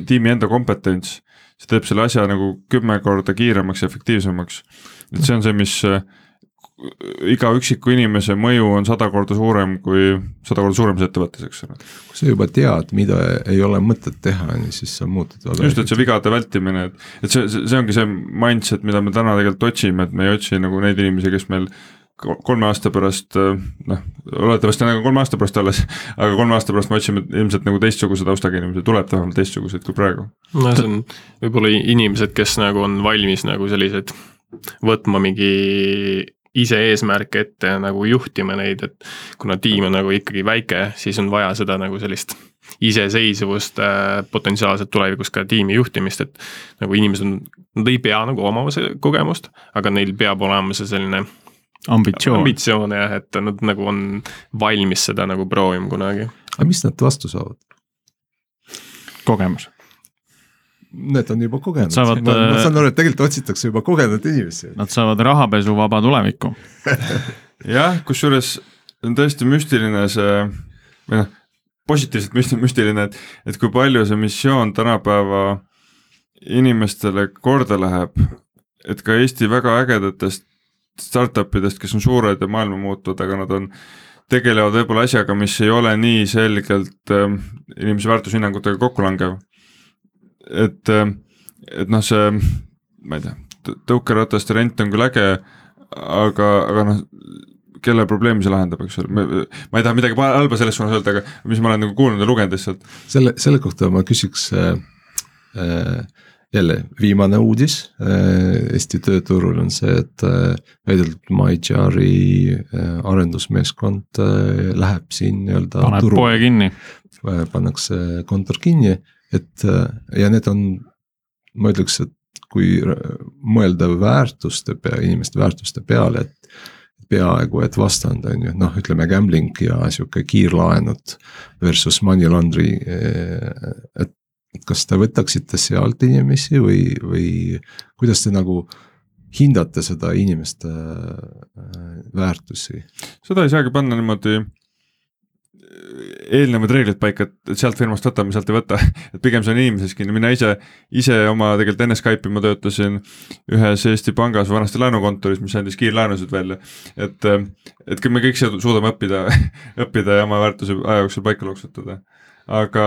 tiimi enda kompetents see teeb selle asja nagu kümme korda kiiremaks ja efektiivsemaks. et see on see, mis äh, iga üksiku inimese mõju on sada korda suurem kui sada korda suuremas ettevõttes, eks ole. kui sa juba tead, mida ei ole mõtet teha, siis sa muutud just, et see vigade vältimine, et, et see, see, ongi see mindset, mida me täna tegelikult otsime, et me ei otsi nagu neid inimesi, kes meil kolme aasta pärast äh, noh, loodetavasti nagu kolme aasta pärast alles, aga kolme aasta pärast me otsime ilmselt nagu teistsuguse taustaga inimesi, tuleb vähemalt teistsuguseid kui praegu. no see on võib-olla inimesed, kes nagu on valmis nagu selliseid võtma mingi ise eesmärke ette ja nagu juhtima neid, et kuna tiim on nagu ikkagi väike, siis on vaja seda nagu sellist iseseisvust äh,, potentsiaalselt tulevikus ka tiimi juhtimist, et nagu inimesed on, nad ei pea nagu omama seda kogemust, aga neil peab olema see selline ambitsioon. ambitsioon jah, et nad nagu on valmis seda nagu proovima kunagi. aga mis nad vastu saavad? kogemus. Need on juba kogenud, ma, ma äh, saan aru, et tegelikult otsitakse juba kogenud inimesi. Nad saavad rahapesuvaba tulevikku jah, kusjuures on tõesti müstiline see või noh, positiivselt müst-, müstiline, et, et kui palju see missioon tänapäeva inimestele korda läheb, et ka Eesti väga ägedatest startup idest, kes on suured ja maailma muutvad, aga nad on, tegelevad võib-olla asjaga, mis ei ole nii selgelt äh, inimese väärtushinnangutega kokku langev. et äh,, et noh, see, ma ei tea, tõukerataste rent on küll äge, aga, aga noh, kelle probleemi see lahendab, eks ole, ma ei taha midagi halba selles suunas öelda, aga mis ma olen nagu kuulnud ja lugenud lihtsalt. selle, selle kohta ma küsiks äh, äh, jälle viimane uudis äh, Eesti tööturul on see, et äh, väidetavalt MyJari äh, arendusmeeskond läheb siin nii-öelda. paneb turu, poe kinni. pannakse kontor kinni, et ja need on, ma ütleks, et kui mõelda väärtuste pea, inimeste väärtuste peale, et peaaegu et vastand on ju, noh, ütleme gambling ja sihuke kiirlaenud versus money laundry. et kas te võtaksite sealt inimesi või, või kuidas te nagu hindate seda inimeste äh, väärtusi? seda ei saagi panna niimoodi äh, eelnevad reeglid paika, et sealt firmast võtame, sealt ei võta, et pigem see on inimeses kinni, mina ise, ise oma tegelikult enne Skype'i ma töötasin ühes Eesti pangas vanasti laenukontoris, mis andis kiirlaenusid välja. et, äh, et kui me kõik suudame õppida õppida ja oma väärtusi aja jooksul paika loksutada aga,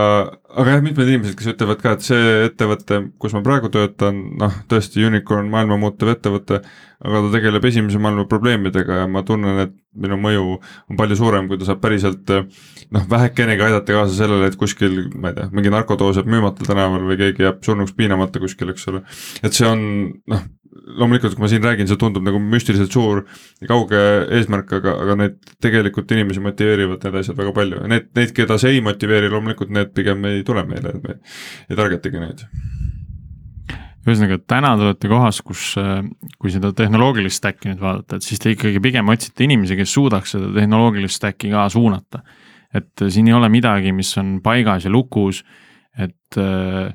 aga jah, mitmed inimesed, kes ütlevad ka, et see ettevõte, kus ma praegu töötan, noh, tõesti unicorn, maailma muutev ettevõte, aga ta tegeleb esimese maailma probleemidega ja ma tunnen, et minu mõju on palju suurem, kui ta saab päriselt noh, vähekenegi aidata kaasa sellele, et kuskil, ma ei tea, mingi narkodoos jääb müümata tänaval või keegi jääb surnuks piinamata kuskil, eks ole. et see on noh, loomulikult, kui ma siin räägin, see tundub nagu müstiliselt suur ja kauge eesmärk, aga, aga need tegelikult inimesi motiveerivad need asjad väga palju ja need, neid, keda see ei motiveeri, loomulikult need pigem ei tule meile, et me ei targetagi neid. ühesõnaga, täna te olete kohas, kus, kui seda tehnoloogilist stack'i nüüd vaadata, et siis te ikkagi pigem otsite inimesi, kes suudaks seda tehnoloogilist stack'i ka suunata. et siin ei ole midagi, mis on paigas ja lukus, et äh,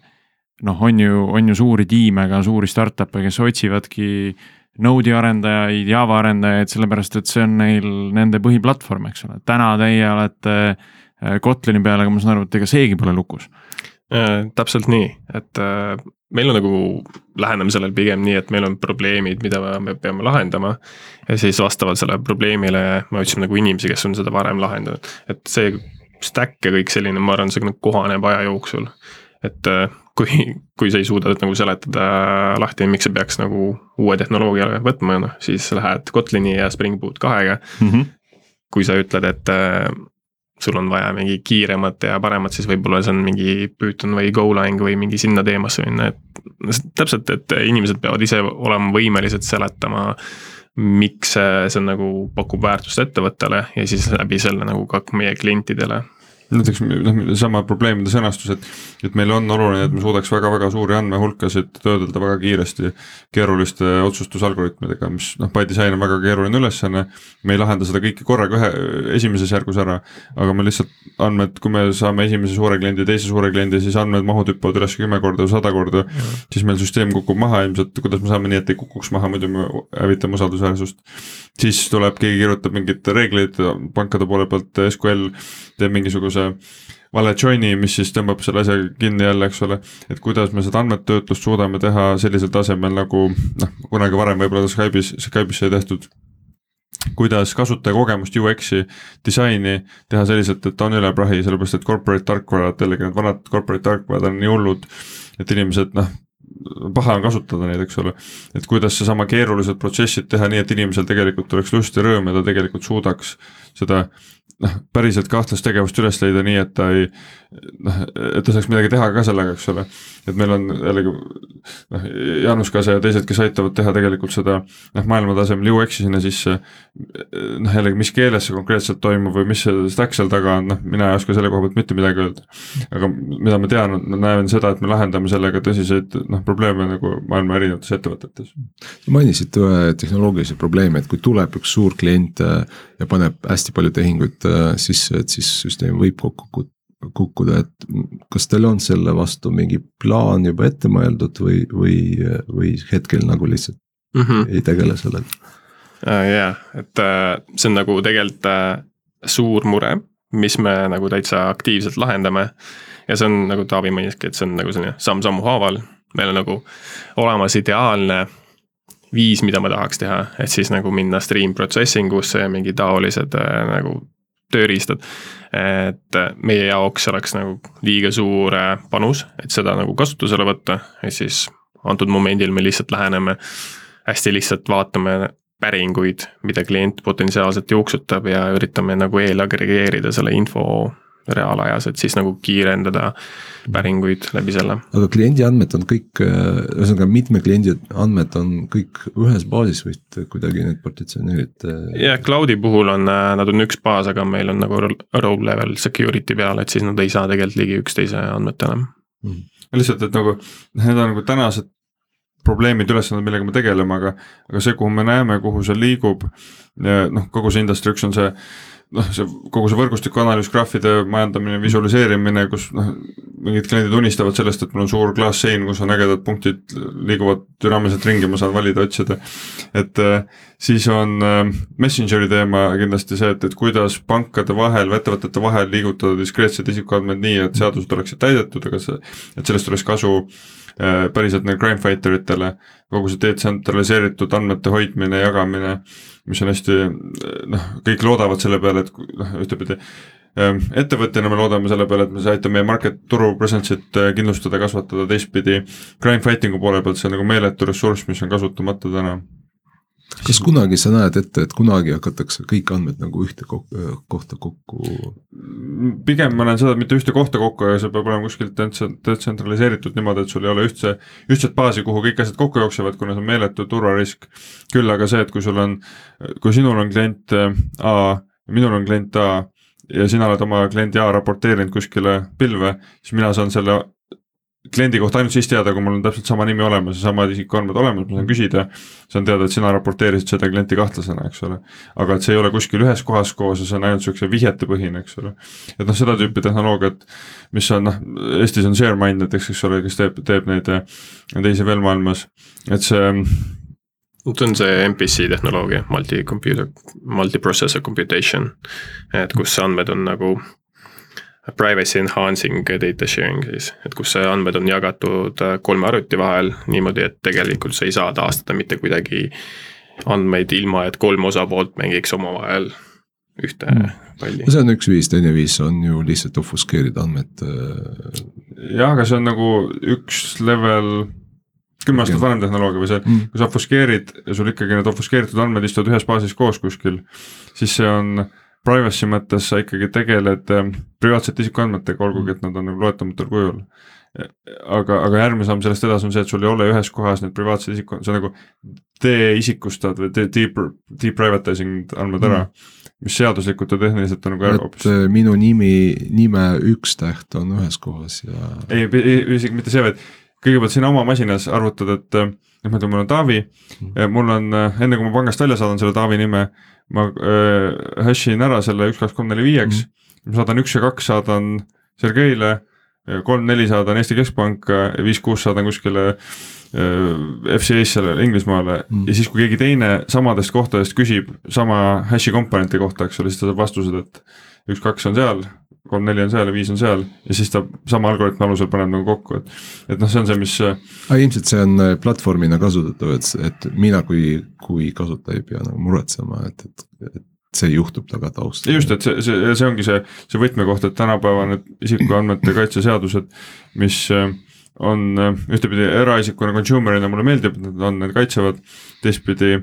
noh, on ju, on ju suuri tiime, ka suuri startup'e, kes otsivadki Node'i arendajaid, Java arendajaid, sellepärast et see on neil nende põhiplatvorm, eks ole, täna teie olete äh, Kotlini peal, aga ma saan aru, et ega seegi pole lukus äh,. täpselt nii, et äh, meil on nagu, läheneme sellele pigem nii, et meil on probleemid, mida me peame lahendama. ja siis vastavalt sellele probleemile me otsime nagu inimesi, kes on seda varem lahendanud, et see stack ja kõik selline, ma arvan, see nagu kohaneb aja jooksul et äh, kui, kui sa ei suuda nagu seletada lahti, miks sa peaks nagu uue tehnoloogia võtma, noh siis lähed Kotlini ja Spring Boot kahega mm. -hmm. kui sa ütled, et äh, sul on vaja mingi kiiremat ja paremat, siis võib-olla see on mingi Python või Golang või mingi sinna teemasse minna, et täpselt, et inimesed peavad ise olema võimelised seletama miks see, see nagu pakub väärtust ettevõttele ja siis läbi selle nagu ka meie klientidele näiteks noh, sama probleemide sõnastus, et, et meil on oluline, et me suudaks väga-väga suuri andmehulkasid töödelda väga kiiresti keeruliste otsustusalgoritmidega, mis noh, by design on väga keeruline ülesanne. me ei lahenda seda kõike korraga ühe, esimeses järgus ära, aga me lihtsalt andmed, kui me saame esimese suure kliendi, teise suure kliendi, siis andmed mahud hüppavad üles kümme korda või sada korda. siis meil süsteem kukub maha ilmselt, kuidas me saame nii, et ei kukuks maha, muidu me hävitame usaldusväärsust. siis tuleb, keegi kirjutab mingeid reegleid pankade poole pealt, SQL teeb mingisuguse vale join'i, mis siis tõmbab selle asja kinni jälle, eks ole. et kuidas me seda andmetöötlust suudame teha sellisel tasemel nagu noh, kunagi varem võib-olla Skype'is, Skype'is sai tehtud kuidas kasutajakogemust UX-i disaini teha selliselt, et ta on üle prahi, sellepärast et corporate tarkvarad, jällegi need vanad corporate tarkvarad on nii hullud, et inimesed noh, paha on kasutada neid, eks ole. et kuidas seesama keerulised protsessid teha nii, et inimesel tegelikult oleks lust ja rõõm ja ta tegelikult suudaks seda noh, päriselt kahtlast tegevust üles leida nii, et ta ei noh, et ta saaks midagi teha ka sellega, eks ole. et meil on jällegi noh, Jaanus Kase ja teised, kes aitavad teha tegelikult seda noh, maailma tasemel UX-i sinna sisse. noh, jällegi, mis keeles see konkreetselt toimub või mis see stack seal taga on, noh, mina ei oska selle koha pealt mitte midagi öelda. aga mida ma tean, ma näen seda, et me lahendame sellega tõsiseid noh, probleeme nagu maailma erinevates ettevõtetes. mainisid tehnoloogilisi probleeme, et kui tuleb üks suur klient äh, ja paneb hästi palju tehinguid äh, sisse, et siis süsteem võib kokku kukkuda, et kas teil on selle vastu mingi plaan juba ette mõeldud või, või, või hetkel nagu lihtsalt mm -hmm. ei tegele sellega? Äh, jah, et äh, see on nagu tegelikult suur mure, mis me nagu täitsa aktiivselt lahendame. ja see on nagu Taavi mainiski, et see on nagu selline samm-sammu haaval, meil on nagu olemas ideaalne viis, mida ma tahaks teha, et siis nagu minna stream processing usse ja mingi taolised nagu tööriistad. et meie jaoks oleks nagu liiga suur äh, panus, et seda nagu kasutusele võtta, et siis antud momendil me lihtsalt läheneme hästi lihtsalt vaatame päringuid, mida klient potentsiaalselt jooksutab ja üritame nagu eelagregeerida selle info reaalajas, et siis nagu kiirendada päringuid läbi selle. aga kliendi andmed on kõik, ühesõnaga mitme kliendi andmed on kõik ühes baasis või kuidagi need partitsioneerite? jah, cloud'i puhul on, nad on üks baas, aga meil on nagu row level security peal, et siis nad ei saa tegelikult ligi üksteise andmetele mm.. lihtsalt, et nagu need on nagu tänased probleemid, ülesanded, millega me tegeleme, aga, aga see, kuhu me näeme, kuhu see liigub, noh, kogu see industry üks on see noh, see kogu see võrgustiku analüüs, graafide majandamine, visualiseerimine, kus noh, mingid kliendid unistavad sellest, et mul on suur klaassein, kus on ägedad punktid, liiguvad dünaamiliselt ringi, ma saan valida, otsida. et äh, siis on äh, Messengeri teema kindlasti see, et, et kuidas pankade vahel või ettevõtete vahel liigutada diskreetseid isikuandmeid nii, et seadused oleksid täidetud, aga see, et sellest oleks kasu äh, päriselt neil crime fighter itele, kogu see detsentraliseeritud andmete hoidmine, jagamine mis on hästi noh, kõik loodavad selle peale, et noh, ühtepidi ähm, ettevõtjana me loodame selle peale, et me aitame meie market turu presence'it äh, kindlustada, kasvatada, teistpidi. Crime fighting'u poole pealt see on nagu meeletu ressurss, mis on kasutamata täna kas kunagi sa näed ette, et kunagi hakatakse kõik andmed nagu ühte kohta kokku? pigem ma näen seda, et mitte ühte kohta kokku, aga see peab olema kuskilt detsentraliseeritud niimoodi, et sul ei ole ühtse, ühtset baasi, kuhu kõik asjad kokku jooksevad, kuna see on meeletu turvarisk. küll aga see, et kui sul on, kui sinul on klient äh, A, minul on klient A ja sina oled oma kliendi A raporteerinud kuskile pilve, siis mina saan selle kliendi kohta ainult siis teada, kui mul on täpselt sama nimi olemas ja samad isikuandmed olemas, ma saan küsida. saan teada, et sina raporteerisid seda klienti kahtlasena, eks ole. aga et see ei ole kuskil ühes kohas koos ja see on ainult siukse vihjetepõhine, eks ole. et noh, seda tüüpi tehnoloogiat, mis on noh, Eestis on ShareMind näiteks, eks ole, kes teeb, teeb neid teisi veel maailmas, et see see on see MPC tehnoloogia, multi-computer, multi-processor computation. et kus andmed on nagu privacy enhancing data sharing siis, et kus andmed on jagatud äh, kolme arvuti vahel niimoodi, et tegelikult sa ei saa taastada mitte kuidagi andmeid ilma, et kolm osapoolt mängiks omavahel ühte Mm. palli no. see on üks viis, teine viis on ju lihtsalt ofuskeerida andmed. jah, aga see on nagu üks level, kümme aastat vanem tehnoloogia või see, Mm. kui sa ofuskeerid ja sul ikkagi need ofuskeeritud andmed istuvad ühes baasis koos kuskil, siis see on privacy mõttes sa ikkagi tegeled eh, privaatsete isikuandmetega, olgugi et nad on nagu loetamatul kujul. aga, aga järgmine samm sellest edasi on see, et sul ei ole ühes kohas need privaatsed isiku, sa nagu de-isikustad või de-, de-, de-privatizing andmed ära mm., mis seaduslikult ja tehniliselt on nagu ära hoopis. äh, minu nimi, nime üks täht on ühes kohas ja ei, isegi mitte see, vaid kõigepealt sina oma masinas arvutad, et noh, ma ütlen, mul on Taavi Mhm., mul on enne kui ma pangast välja saadan selle Taavi nime, ma äh, hash in ära selle üks, kaks, kolm, neli, viieks Mhm. ma saadan üks ja kaks saadan Sergeile, kolm-neli saadan Eesti Keskpanka ja viis-kuus saadan kuskile äh, FCA-sse Inglismaale. Mm. ja siis, kui keegi teine samadest kohtadest küsib sama hash'i komponenti kohta, eks ole, siis ta saab vastused, et üks-kaks on seal, kolm-neli on seal ja viis on seal ja siis ta sama algoritmi alusel paneb nagu kokku, et et noh, see on see, mis aga ilmselt see on äh, platvormina kasutatav, et, et mina kui, kui kasutaja ei pea nagu muretsema, et, et, et see juhtub taga taustal. just, et see, see, see ongi see, see võtmekoht, et tänapäeva need isikuandmete kaitse seadused, mis äh, on äh, ühtepidi eraisikuna consumer'ina mulle meeldib, et nad on, need kaitsevad, teistpidi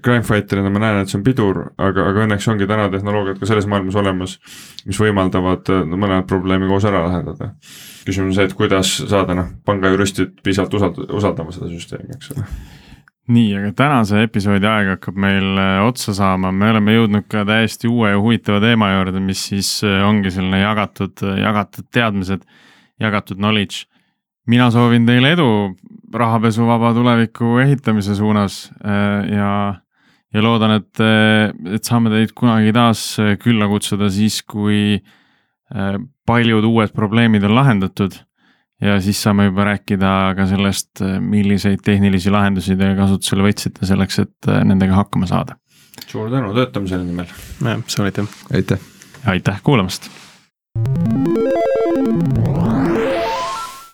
crime fighter'ina ma näen, et see on pidur, aga, aga õnneks ongi täna tehnoloogiad ka selles maailmas olemas, mis võimaldavad äh, no, mõned probleemi koos ära lahendada. küsimus on see, et kuidas saada noh, pangajuristid piisavalt usald-, usaldama seda süsteemi, eks ole. nii, aga tänase episoodi aeg hakkab meil äh, otsa saama, me oleme jõudnud ka täiesti uue ja huvitava teema juurde, mis siis äh, ongi selline jagatud, jagatud teadmised, jagatud knowledge. Mina soovin teile edu rahapesuvaba tuleviku ehitamise suunas äh, ja, ja loodan, et, et saame teid kunagi taas äh, külla kutsuda siis, kui äh, paljud uued probleemid on lahendatud ja siis saame juba rääkida ka sellest, milliseid tehnilisi lahendusi te kasutusele võtsite selleks, et äh, nendega hakkama saada. suur tänu töötamise nimel. jah, suur aitäh. aitäh. aitäh kuulamast